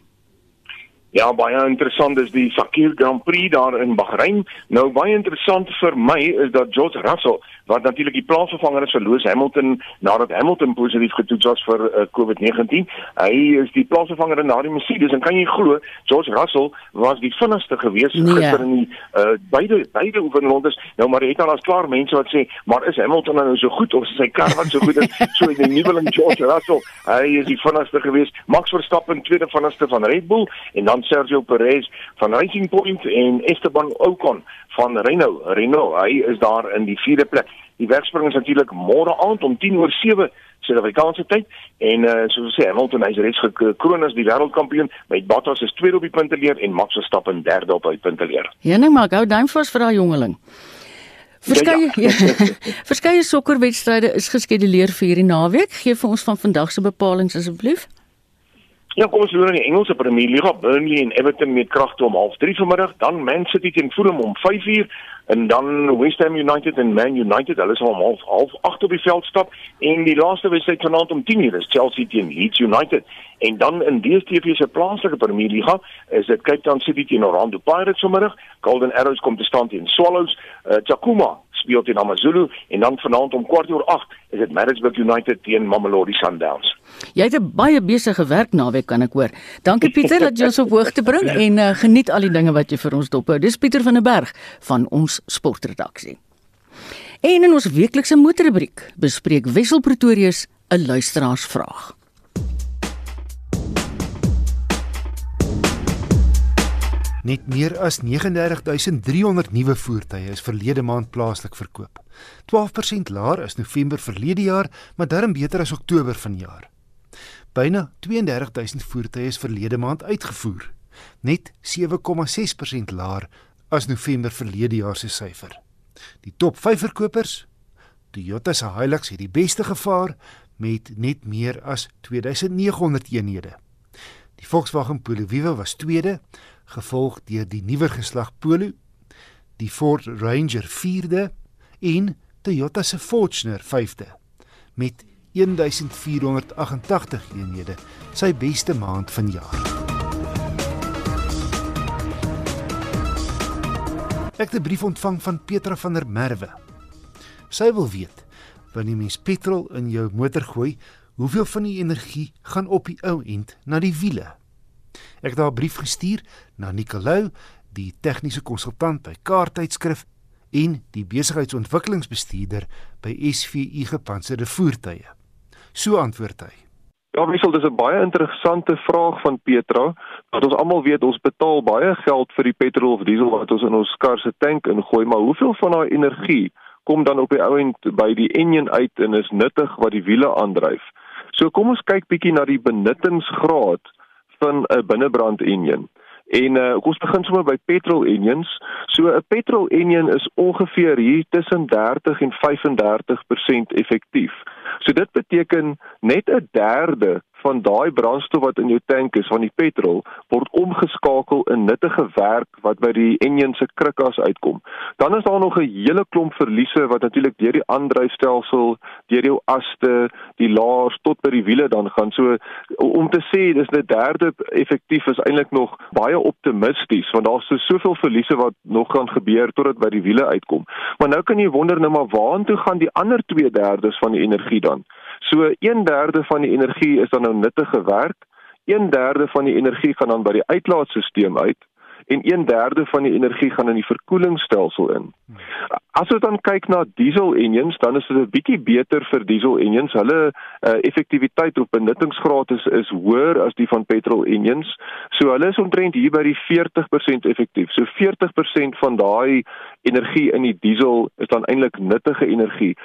Ja, baie interessant is die Sakir Grand Prix daar in Bahrein. Nou baie interessant vir my is dat George Russell wat natuurlik die plaasvervanger is vir Lewis Hamilton nadat Hamilton positief getoets was vir uh, COVID-19. Hy is die plaasvervanger in daardie Mercedes en kan jy glo George Russell was die vinnigste gewees nee. gister in die uh, beide beide oefenrondes. Nou maar het al as klaar mense wat sê, maar is Hamilton nou so goed of sy kar wat so goed is? [LAUGHS] so die nuwe George Russell, hy is die vinnigste gewees. Max Verstappen tweede vinnigste van Red Bull en dan Sergio Perez van Racing Point en Esteban Ocon van Renault. Renault, hy is daar in die vierde plek. Die wegspring is natuurlik môre aand om 10:07 Suid-Afrikaanse tyd en uh, soos ons sê Hamilton hy's reeds gekroon as die wêreldkampioen met Bottas is tweede op die punteleer en Max Verstappen derde op die punteleer. Ja, nee, maar gou duim vas vir daai jongeling. Verskeie ja, ja. [LAUGHS] Verskeie sokkerwedstryde is geskeduleer vir hierdie naweek. Gee vir ons van vandag se bepalinge asseblief. Ja, kom ons loer in die Engelse Premier League. Burnley en Everton met kragte om 0:30 vanmiddag, dan Man City teen Fulham om 5:00 en dan West Ham United en Man United, hulle sal om half half 8 op die veld stap en die laaste wedstryd vanaand om 10:00 is Chelsea teen Leeds United. En dan in DStv se plaaslike Premier League is dit Cape Town City teen Orlando Pirates vanmiddag. Golden Arrows kom te staan teen Swallows. Uh, Chakuma speel teen AmaZulu en dan vanaand om kwart oor 8 is dit Maritzburg United teen Mamelodi Sundowns. Jy het 'n baie besige werk naweek kan ek hoor. Dankie Pieter dat jy ons op hoogte bring [LAUGHS] en uh, geniet al die dinge wat jy vir ons dophou. Dis Pieter van der Berg van ons sportredaksie. En in ons weeklikse motorrubriek bespreek Wessel Pretorius 'n luisteraarsvraag. Net meer as 39300 nuwe voertuie is verlede maand plaaslik verkoop. 12% laer as November verlede jaar, maar darm beter as Oktober vanjaar. Byna 32000 voertuie is verlede maand uitgevoer, net 7,6% laer as November verlede jaar se syfer. Die top 5 verkopers, Toyota se Hilux het die beste gevaar met net meer as 2900 eenhede. Die Volkswagen Polo Vivo was tweede, gevolg deur die nuwer geslag Polo, die Ford Ranger 4de en Toyota se Fortuner 5de met 1488 eenhede, sy beste maand van jaar. Ek het 'n brief ontvang van Petra van der Merwe. Sy wil weet wanneer mens petrol in jou motor gooi, hoeveel van die energie gaan op die ou end na die wiele? Ek het daar 'n brief gestuur na Nicolou, die tegniese konsultant by Kaarttydskrif en die besigheidsontwikkelingsbestuurder by SVU Gepantserde Voertuie. So antwoord hy. Ja, wissel, dis 'n baie interessante vraag van Petra. Want ons almal weet ons betaal baie geld vir die petrol of diesel wat ons in ons kar se tank ingooi, maar hoeveel van daai energie kom dan op die ou end by die enjin uit en is nuttig wat die wiele aandryf? So kom ons kyk bietjie na die benuttingsgraad van 'n binnebrand enjin. En uh, ons begin sommer by petrol engines. So 'n petrol engine is ongeveer hier tussen 30 en 35% effektief. So dit beteken net 'n derde van daai brandstof wat in jou tank is van die petrol word omgeskakel in nuttige werk wat by die enjin se krikas uitkom. Dan is daar nog 'n hele klomp verliese wat natuurlik deur die aandryfstelsel, deur jou aste, die laars tot by die wiele dan gaan. So om te sê dis 'n derde effektief is eintlik nog baie optimisties want daar's so soveel verliese wat nog gaan gebeur totdat by die wiele uitkom. Maar nou kan jy wonder nou maar waartoe gaan die ander 2/3 van die energie dan? So 1/3 van die energie is dan nou nuttige werk, 1/3 van die energie gaan dan by die uitlaatstelsel uit en 1/3 van die energie gaan in die verkoelingsstelsel in. As ons dan kyk na diesel engines, dan is dit 'n bietjie beter vir diesel engines. Hulle uh, effektiwiteit of benuttingsgraad is is hoër as die van petrol engines. So hulle is omtrent hier by die 40% effektief. So 40% van daai energie in die diesel is dan eintlik nuttige energie.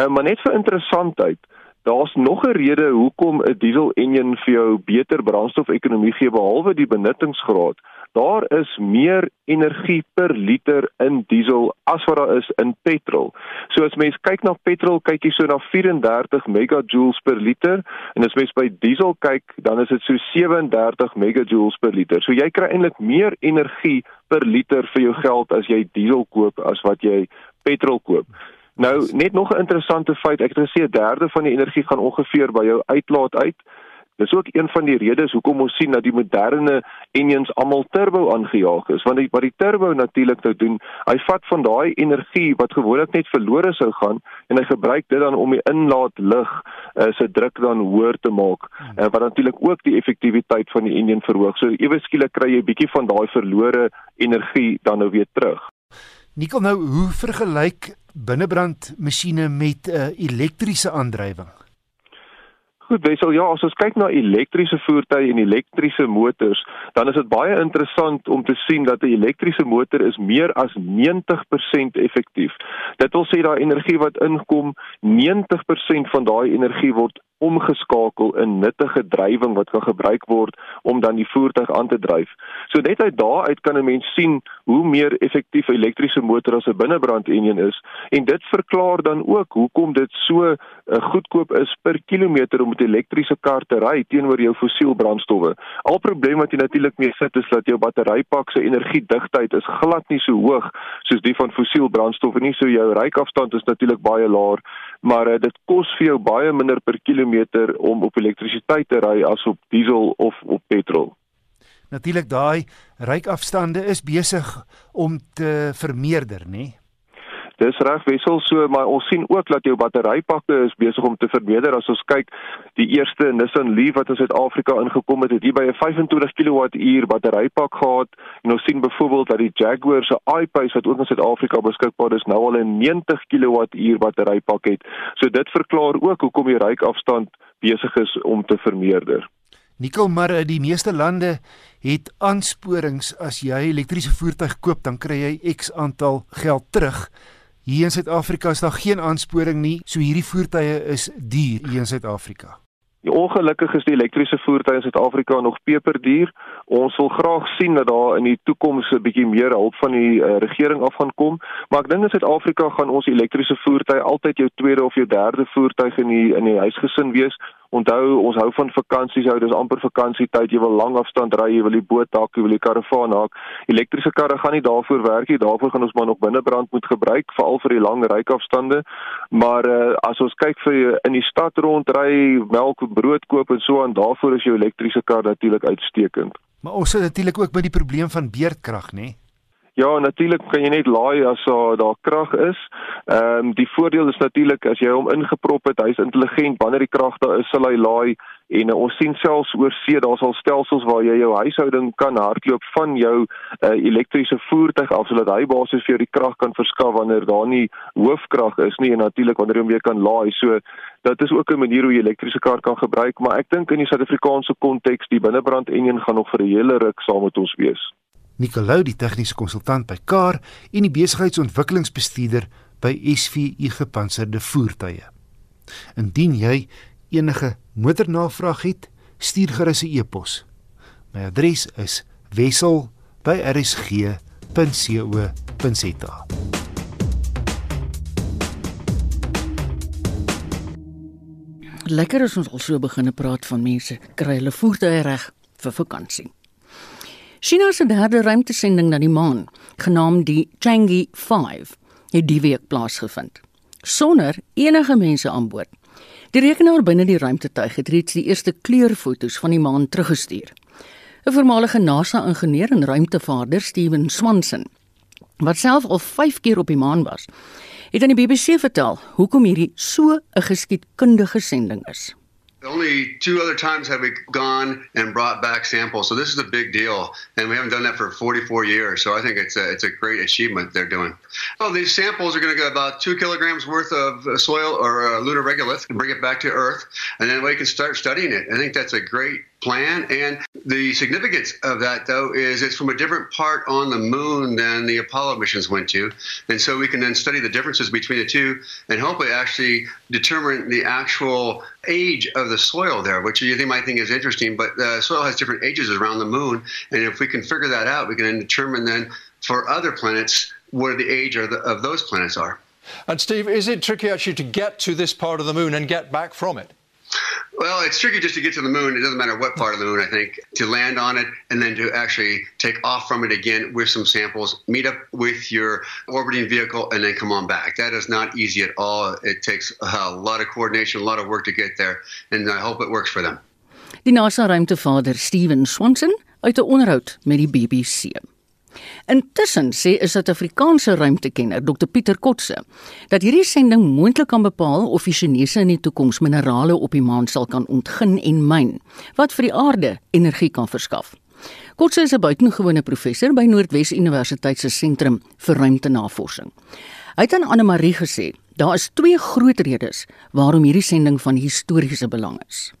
Uh, maar net vir interessantheid, Daar's nog 'n rede hoekom 'n diesel enjin vir jou beter brandstofekonomie gee behalwe die benuttingsgraad. Daar is meer energie per liter in diesel as wat daar is in petrol. So as mens kyk na petrol, kyk jy so na 34 megajoules per liter en as mens by diesel kyk, dan is dit so 37 megajoules per liter. So jy kry eintlik meer energie per liter vir jou geld as jy diesel koop as wat jy petrol koop. Nou net nog 'n interessante feit, ek het gesê 'n derde van die energie gaan ongeveer by jou uitlaat uit. Dis ook een van die redes hoekom ons sien dat die moderne engines almal turbo aangejaag is, want die, wat die turbo natuurlik nou doen, hy vat van daai energie wat gewoonlik net verlore sou gaan en hy gebruik dit dan om die inlaat lug uh, se druk dan hoër te maak, uh, wat natuurlik ook die effektiwiteit van die engine verhoog. So ewe skielik kry jy 'n bietjie van daai verlore energie dan nou weer terug. Nikkel nou, hoe vergelyk binnebrandmasjiene met 'n uh, elektriese aandrywing? Goed, Wessel, ja, as ons kyk na elektriese voertuie en elektriese motors, dan is dit baie interessant om te sien dat 'n elektriese motor is meer as 90% effektief. Dit wil sê daai energie wat inkom, 90% van daai energie word omgeskakel in nuttige drywing wat kan gebruik word om dan die voertuig aan te dryf. So net uit daaruit kan 'n mens sien hoe meer effektief 'n elektriese motor as 'n binnebrand enjin is en dit verklaar dan ook hoekom dit so uh, goedkoop is per kilometer om met 'n elektriese kar te ry teenoor jou fossiel brandstowwe. Al probleem wat jy natuurlik mee sit is dat jou batterypak se energiedigtheid is glad nie so hoog soos die van fossiel brandstowwe nie. So jou ryafstand is natuurlik baie laer, maar uh, dit kos vir jou baie minder per kilometer om op elektrisiteit te ry as op diesel of op petrol. Natuurlik daai ryafstande is besig om te vermeerder, nê? Nee? Dis reg wissel so, maar ons sien ook dat jou batterypakke is besig om te verbeter. As ons kyk, die eerste Nissan Leaf wat in Suid-Afrika ingekom het, het hier by 'n 25 kWh batterypak gehad. En ons sien byvoorbeeld dat die Jaguar se I-Pace wat ook in Suid-Afrika beskikbaar is, nou al 'n 90 kWh batterypak het. So dit verklaar ook hoekom die ryafstand besig is om te vermeerder. Nikkel maar in die meeste lande het aansporings as jy elektriese voertuig koop dan kry jy X aantal geld terug. Hier in Suid-Afrika is daar geen aansporing nie, so hierdie voertuie is duur hier in Suid-Afrika. Ja, ongelukkig is die elektriese voertuie in Suid-Afrika nog peperduur. Ons wil graag sien dat daar in die toekoms 'n bietjie meer hulp van die uh, regering af gaan kom, maar ek dink in Suid-Afrika gaan ons elektriese voertuie altyd jou tweede of jou derde voertuig in die in die huisgesin wees. Onthou, ons hou van vakansies, hou dis amper vakansietyd. Jy wil lang afstand ry, jy wil die boot haak, jy wil die karavaan haak. Elektriese karre gaan nie daarvoor werk nie. Daarvoor gaan ons maar nog binnebrand moet gebruik, veral vir die lang ryafstande. Maar uh, as ons kyk vir in die stad rondry, melk, brood koop en so aan, daarvoor is jou elektriese kar natuurlik uitstekend. Maar ons het natuurlik ook by die probleem van beerdkrag, nê? Ja, natuurlik kan jy net laai as uh, daar krag is. Ehm um, die voordeel is natuurlik as jy hom ingeprop het, hy's intelligent. Wanneer die krag daar is, sal hy laai en uh, ons sien selfs oor see daar's al stelsels waar jy jou huishouding kan hardloop van jou uh, elektriese voertuig af sodat hy basies vir jou die krag kan verskaf wanneer daar nie hoofkrag is nie en natuurlik wanneer jy hom weer kan laai. So dit is ook 'n manier hoe jy elektriese kar kan gebruik, maar ek dink in die Suid-Afrikaanse konteks die binnebrand enjin gaan nog vir 'n hele ruk saam met ons wees. Nicolou, die tegniese konsultant by Kar en die besigheidsontwikkelingsbestuurder by SVU Gepantserde Voertuie. Indien jy enige motornavraag het, stuur gerus 'n e-pos. My adres is wissel@rsg.co.za. Lekker as ons al so begine praat van mense kry hulle voertuie reg vir vakansie. China se derde ruimtesending na die maan, genaamd die Chang'e 5, het die week plaasgevind sonder enige mense aan boord. Die rekenaar binne die ruimtetuig het reeds die eerste kleurfoto's van die maan teruggestuur. 'n Voormalige NASA-ingenieur en ruimtevaarder, Steven Swanson, wat self al 5 keer op die maan was, het aan die BBC vertel hoekom hierdie so 'n geskiedkundige sending is. Only two other times have we gone and brought back samples, so this is a big deal, and we haven't done that for 44 years. So I think it's a it's a great achievement they're doing. Well, these samples are going to get about two kilograms worth of soil or uh, lunar regolith and bring it back to Earth, and then we can start studying it. I think that's a great plan. And the significance of that, though, is it's from a different part on the moon than the Apollo missions went to. And so we can then study the differences between the two and hopefully actually determine the actual age of the soil there, which you might think is interesting. But the soil has different ages around the moon. And if we can figure that out, we can then determine then for other planets what the age of, the, of those planets are. And Steve, is it tricky actually to get to this part of the moon and get back from it? Well, it's tricky just to get to the moon. It doesn't matter what part of the moon, I think, to land on it and then to actually take off from it again with some samples, meet up with your orbiting vehicle, and then come on back. That is not easy at all. It takes uh, a lot of coordination, a lot of work to get there, and I hope it works for them. Die NASA ruimtevader Steven Swanson uit 'n onderhoud met die BBC. Intussen sê 'n Suid-Afrikaanse ruimtekenner, Dr Pieter Kotse, dat hierdie sending moontlik kan bepaal of die Chinese in die toekoms minerale op die maan sal kan ontgin en myn wat vir die aarde energie kan verskaf. Kotse is 'n buitengewone professor by Noordwes Universiteit se sentrum vir ruimtenavorsing. Hy het aan Anne Marie gesê, daar is twee groot redes waarom hierdie sending van historiese belang is.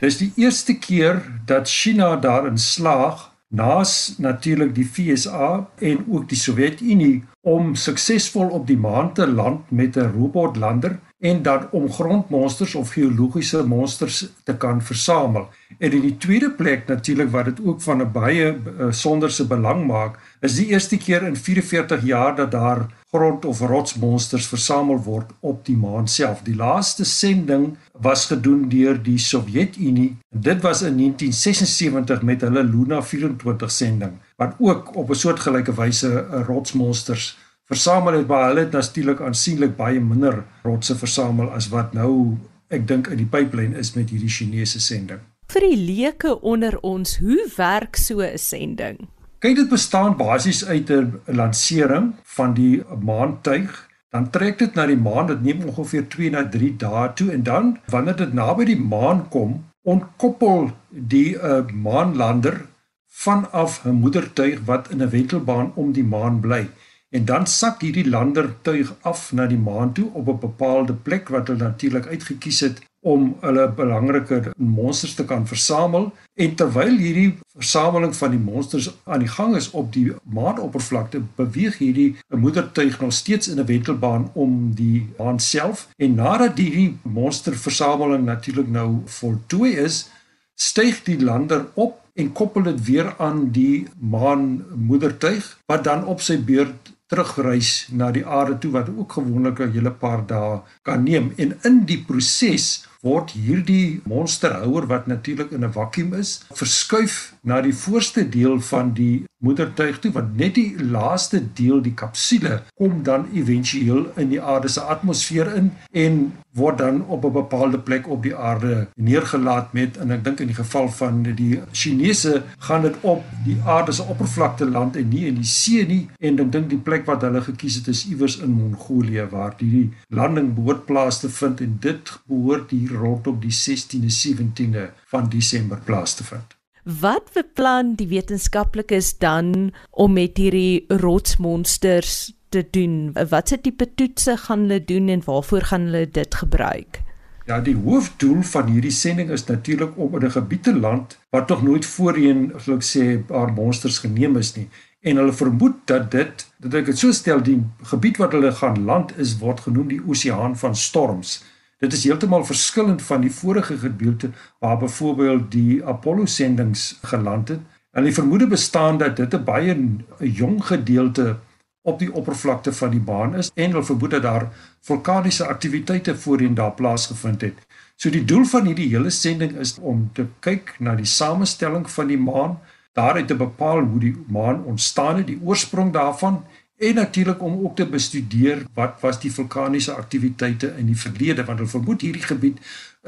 Dis die eerste keer dat China daarin slaag naas natuurlik die FSA en ook die Sowjetunie om suksesvol op die maan te land met 'n robotlander en dan om grondmonsters of geologiese monsters te kan versamel. En in die tweede plek natuurlik wat dit ook van 'n baie besonderse belang maak, is die eerste keer in 44 jaar dat daar grond of rotsmonsters versamel word op die maan self. Die laaste sending was gedoen deur die Sowjetunie. Dit was in 1976 met hulle Luna 24 sending wat ook op 'n soortgelyke wyse rotsmonsters versamel het, maar hulle het natuurlik aansienlik baie minder rotse versamel as wat nou ek dink in die pipeline is met hierdie Chinese sending. Vir die leuke onder ons, hoe werk so 'n sending? Kyk, dit bestaan basies uit 'n lansering van die maantuig. Dan trek dit na die maan, dit neem ongeveer 2 na 3 dae toe en dan wanneer dit naby die maan kom, ontkoppel die uh, maanlander vanaf 'n moedertuig wat in 'n wentelbaan om die maan bly. En dan sak hierdie lander tuig af na die maan toe op 'n bepaalde plek wat hulle natuurlik uitgekies het om hulle belangrike monsters te kan versamel. En terwyl hierdie versameling van die monsters aan die gang is op die maanoppervlakte beweeg hierdie moedertuig nog steeds in 'n wentelbaan om die maan self. En nadat hierdie monsterversameling natuurlik nou voltooi is styg die lander op en koppel dit weer aan die maan moedertuig wat dan op sy beurt terugreis na die aarde toe wat ook gewoonlik 'n hele paar dae kan neem. En in die proses word hierdie monsterhouer wat natuurlik in 'n vakuum is verskuif na die voorste deel van die moedertuig toe want net die laaste deel die kapsule kom dan éventueel in die aarde se atmosfeer in en word dan op 'n bepaalde plek op die aarde neergelaat met en ek dink in die geval van die Chinese gaan dit op die aarde se oppervlakte land en nie in die see nie en ek dink die plek wat hulle gekies het is iewers in Mongolië waar die landing behoort plaas te vind en dit behoort hier rondom die 16de 17de van Desember plaas te vind. Wat beplan die wetenskaplikes dan om met hierdie rotsmonsters te doen? Watse tipe toetse gaan hulle doen en waarvoor gaan hulle dit gebruik? Ja, die hoofdoel van hierdie sending is natuurlik om in 'n gebied te land wat tog nooit voorheen, sou ek sê, paar monsters geneem is nie. En hulle vermoed dat dit, dat ek dit so stel, die gebied wat hulle gaan land is word genoem die Oseaan van Storms. Dit is heeltemal verskillend van die vorige gedeelte waar byvoorbeeld die Apollo sendings geland het. En die vermoede bestaan dat dit 'n baie jong gedeelte op die oppervlakte van die baan is en hulle vermoed dat daar vulkaniese aktiwiteite voorheen daar plaasgevind het. So die doel van hierdie hele sending is om te kyk na die samestelling van die maan, daaruit te bepaal hoe die maan ontstaan het, die oorsprong daarvan en natuurlik om ook te bestudeer wat was die vulkaniese aktiwiteite in die verlede want hulle vermoed hierdie gebied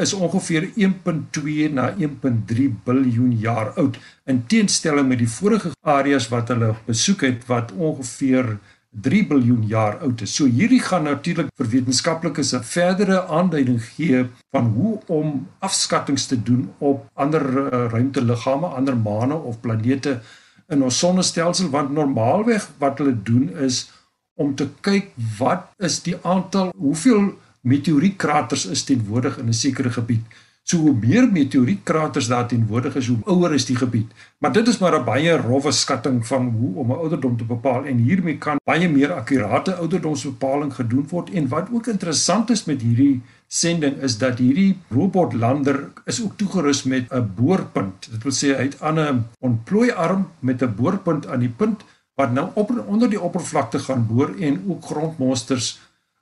is ongeveer 1.2 na 1.3 biljoen jaar oud in teenstelling met die vorige areas wat hulle besoek het wat ongeveer 3 biljoen jaar oud is. So hierdie gaan natuurlik vir wetenskaplikes 'n verdere aanduiding gee van hoe om afskattings te doen op ander uh, ruimteliggame, ander maane of planete in ons sonnestelsel want normaalweg wat hulle doen is om te kyk wat is die aantal hoeveel meteorietkraters is teenwoordig in 'n sekere gebied. So hoe meer meteorietkraters daar teenwoordig is, hoe ouer is die gebied. Maar dit is maar 'n baie rowwe skatting van hoe om 'n ouderdom te bepaal en hiermee kan baie meer akkurate ouderdomsbepaling gedoen word en wat ook interessant is met hierdie sending is dat hierdie robotlander is ook toegerus met 'n boorpunt. Dit wil sê hy het 'n ontplooiarm met 'n boorpunt aan die punt wat nou op onder die oppervlakte gaan boor en ook grondmonsters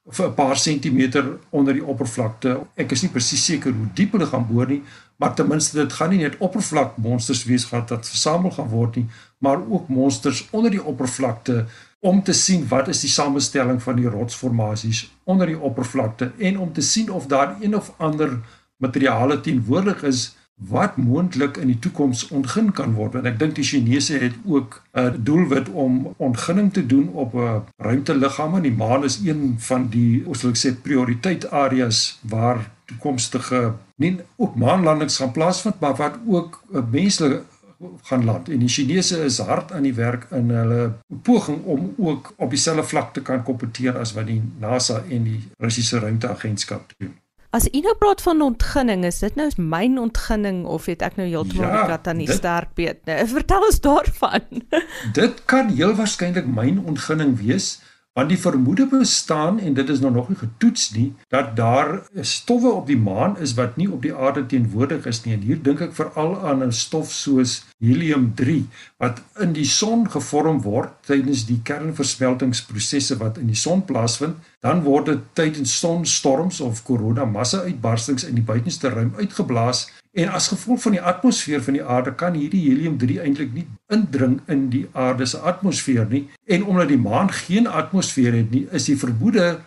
vir 'n paar sentimeter onder die oppervlakte. Ek is nie presies seker hoe diep hulle gaan boor nie, maar ten minste dit gaan nie net oppervlakmonsters wees wat versamel gaan word nie, maar ook monsters onder die oppervlakte om te sien wat is die samestelling van die rotsformasies onder die oppervlakte en om te sien of daar een of ander materiale teenwoordig is wat moontlik in die toekoms ontgin kan word. Want ek dink die Chinese het ook 'n doelwit om ontginning te doen op 'n ruimteliggame. Die maan is een van die sou ek sê prioriteit areas waar toekomstige nie ook maanlandings gaan plaasvind maar wat ook 'n menslike gaan land en die Chinese is hard aan die werk in hulle poging om ook op dieselfde vlak te kan kompeteer as wat die NASA en die Russiese ruimteagentskap doen. As u nou praat van ontginning, is dit nou myn ontginning of het ek nou heeltemal ja, die kat aan die sterk beet? Nou, [LAUGHS] vertel ons daarvan. dit kan heel waarskynlik myn ontginning wees want die vermoede bestaan en dit is nou nog nie getoets nie dat daar stowwe op die maan is wat nie op die aarde teenwoordig is nie. En hier dink ek veral aan 'n stof soos helium 3 wat in die son gevorm word tydens die kernversmeltingsprosesse wat in die son plaasvind. Dan word dit tydens sonstorms of korona massa uitbarstings in die buitenste ruim uitgeblaas En as gevolg van die atmosfeer van die aarde kan hierdie helium 3 eintlik nie indring in die aarde se atmosfeer nie. En omdat die maan geen atmosfeer het nie, is die vermoede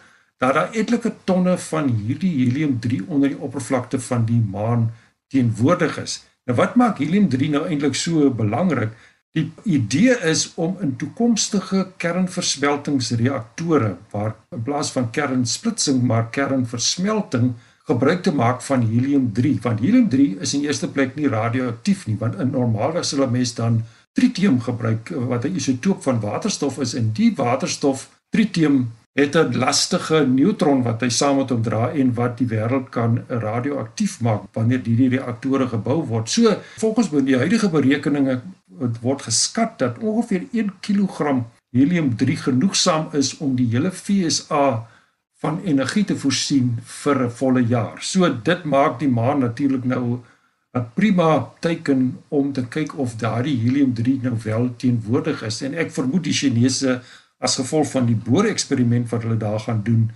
dat daar etlike tonne van hierdie helium 3 onder die oppervlakte van die maan teenwoordig is. Nou wat maak helium 3 nou eintlik so belangrik? Die idee is om in toekomstige kernversmeltingsreaktore waar in plaas van kernsplitsing maar kernversmelting gebruik te maak van helium 3 want helium 3 is in eerste plek nie radioaktief nie want in normaalweg sal 'n mens dan tritium gebruik wat 'n isotoop van waterstof is en die waterstof tritium het 'n lastige neutron wat hy saam met hom dra en wat die wêreld kan radioaktief maak wanneer hierdie reaktore gebou word. So volgens die huidige berekeninge word geskat dat ongeveer 1 kg helium 3 genoegsaam is om die hele FSA van energie te voorsien vir 'n volle jaar. So dit maak die maan natuurlik nou 'n prima teken om te kyk of daardie helium-3 nou wel teenwoordig is en ek vermoed die Chinese as gevolg van die boore-eksperiment wat hulle daar gaan doen,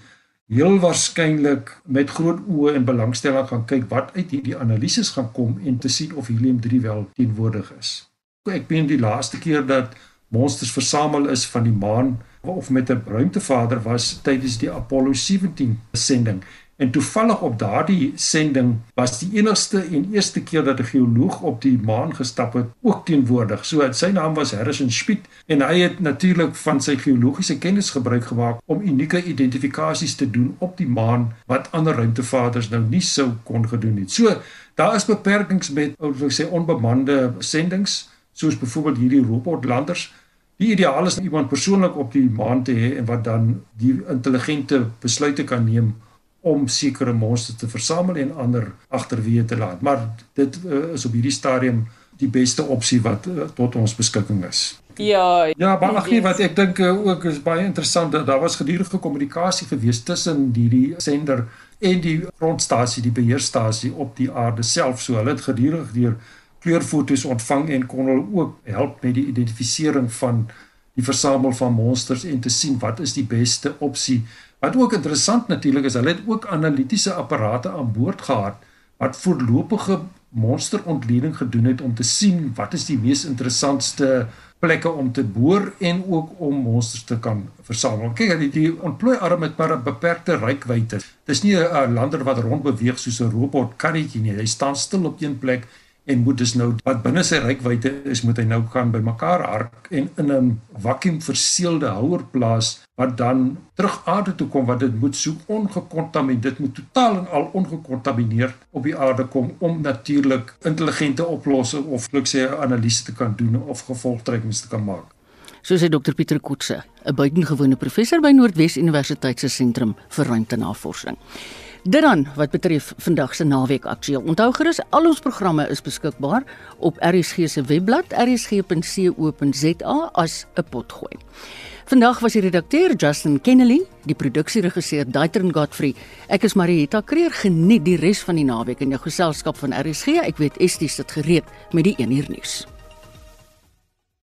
heel waarskynlik met groot oë en belangstelling gaan kyk wat uit hierdie analises gaan kom en te sien of helium-3 wel teenwoordig is. Ek meen die laaste keer dat monsters versamel is van die maan of met 'n ruimtevader was tydens die Apollo 17 sending. En toevallig op daardie sending was die enigste en eerste keer dat 'n geoloog op die maan gestap het ook teenwoordig. So sy naam was Harrison Schmidt en hy het natuurlik van sy geologiese kennis gebruik gemaak om unieke identifikasies te doen op die maan wat ander ruimtevaders nou nie sou kon gedoen het. So daar is beperkings met ou sê onbemande sendinge soos byvoorbeeld hierdie robotlanders Die ideaal is iemand persoonlik op die maan te hê en wat dan die intelligente besluite kan neem om sekere monsters te versamel en ander agterweë te laat. Maar dit uh, is op hierdie stadium die beste opsie wat uh, tot ons beskikking is. Ja. Ja, maar ag nee, wat ek dink uh, ook is baie interessant dat daar was gedurende kommunikasie gewees tussen hierdie sender en die grondstasie, die beheerstasie op die aarde self. So hulle het gedurende deur kleurfoto's ontvang en kon hulle ook help met die identifisering van die versamel van monsters en te sien wat is die beste opsie. Wat ook interessant natuurlik is, hulle het ook analitiese apparate aan boord gehad wat voorlopige monsterontleding gedoen het om te sien wat is die mees interessantste plekke om te boor en ook om monsters te kan versamel. Kyk, die, die ontplooi arm het maar 'n beperkte reikwydte. Dis nie 'n lander wat rond beweeg soos 'n robot karretjie nie. Hy staan stil op een plek en moet dus nou wat binne sy rykwyte is moet hy nou kan by mekaar hark en in 'n vakuumverseelde houer plaas wat dan terug aarde toe kom wat dit moet so ongekontamineer dit moet totaal en al ongekontamineer op die aarde kom om natuurlik intelligente oplossings of ek sê analise te kan doen of gevolgtrekkings te kan maak So sê Dr Pieter Koetse, 'n buitengewone professor by Noordwes Universiteit se sentrum vir ruimtenavorsing. Dit dan wat betref vandag se naweek aktueel. Onthou gerus al ons programme is beskikbaar op RSG se webblad rsg.co.za as 'n potgooi. Vandag was die redakteur Justin Kennedy, die produksieregisseur Daitrin Godfrey. Ek is Marieta Kreer. Geniet die res van die naweek in jou geselskap van RSG. Ek weet Estie sit gereed met die 1 uur nuus.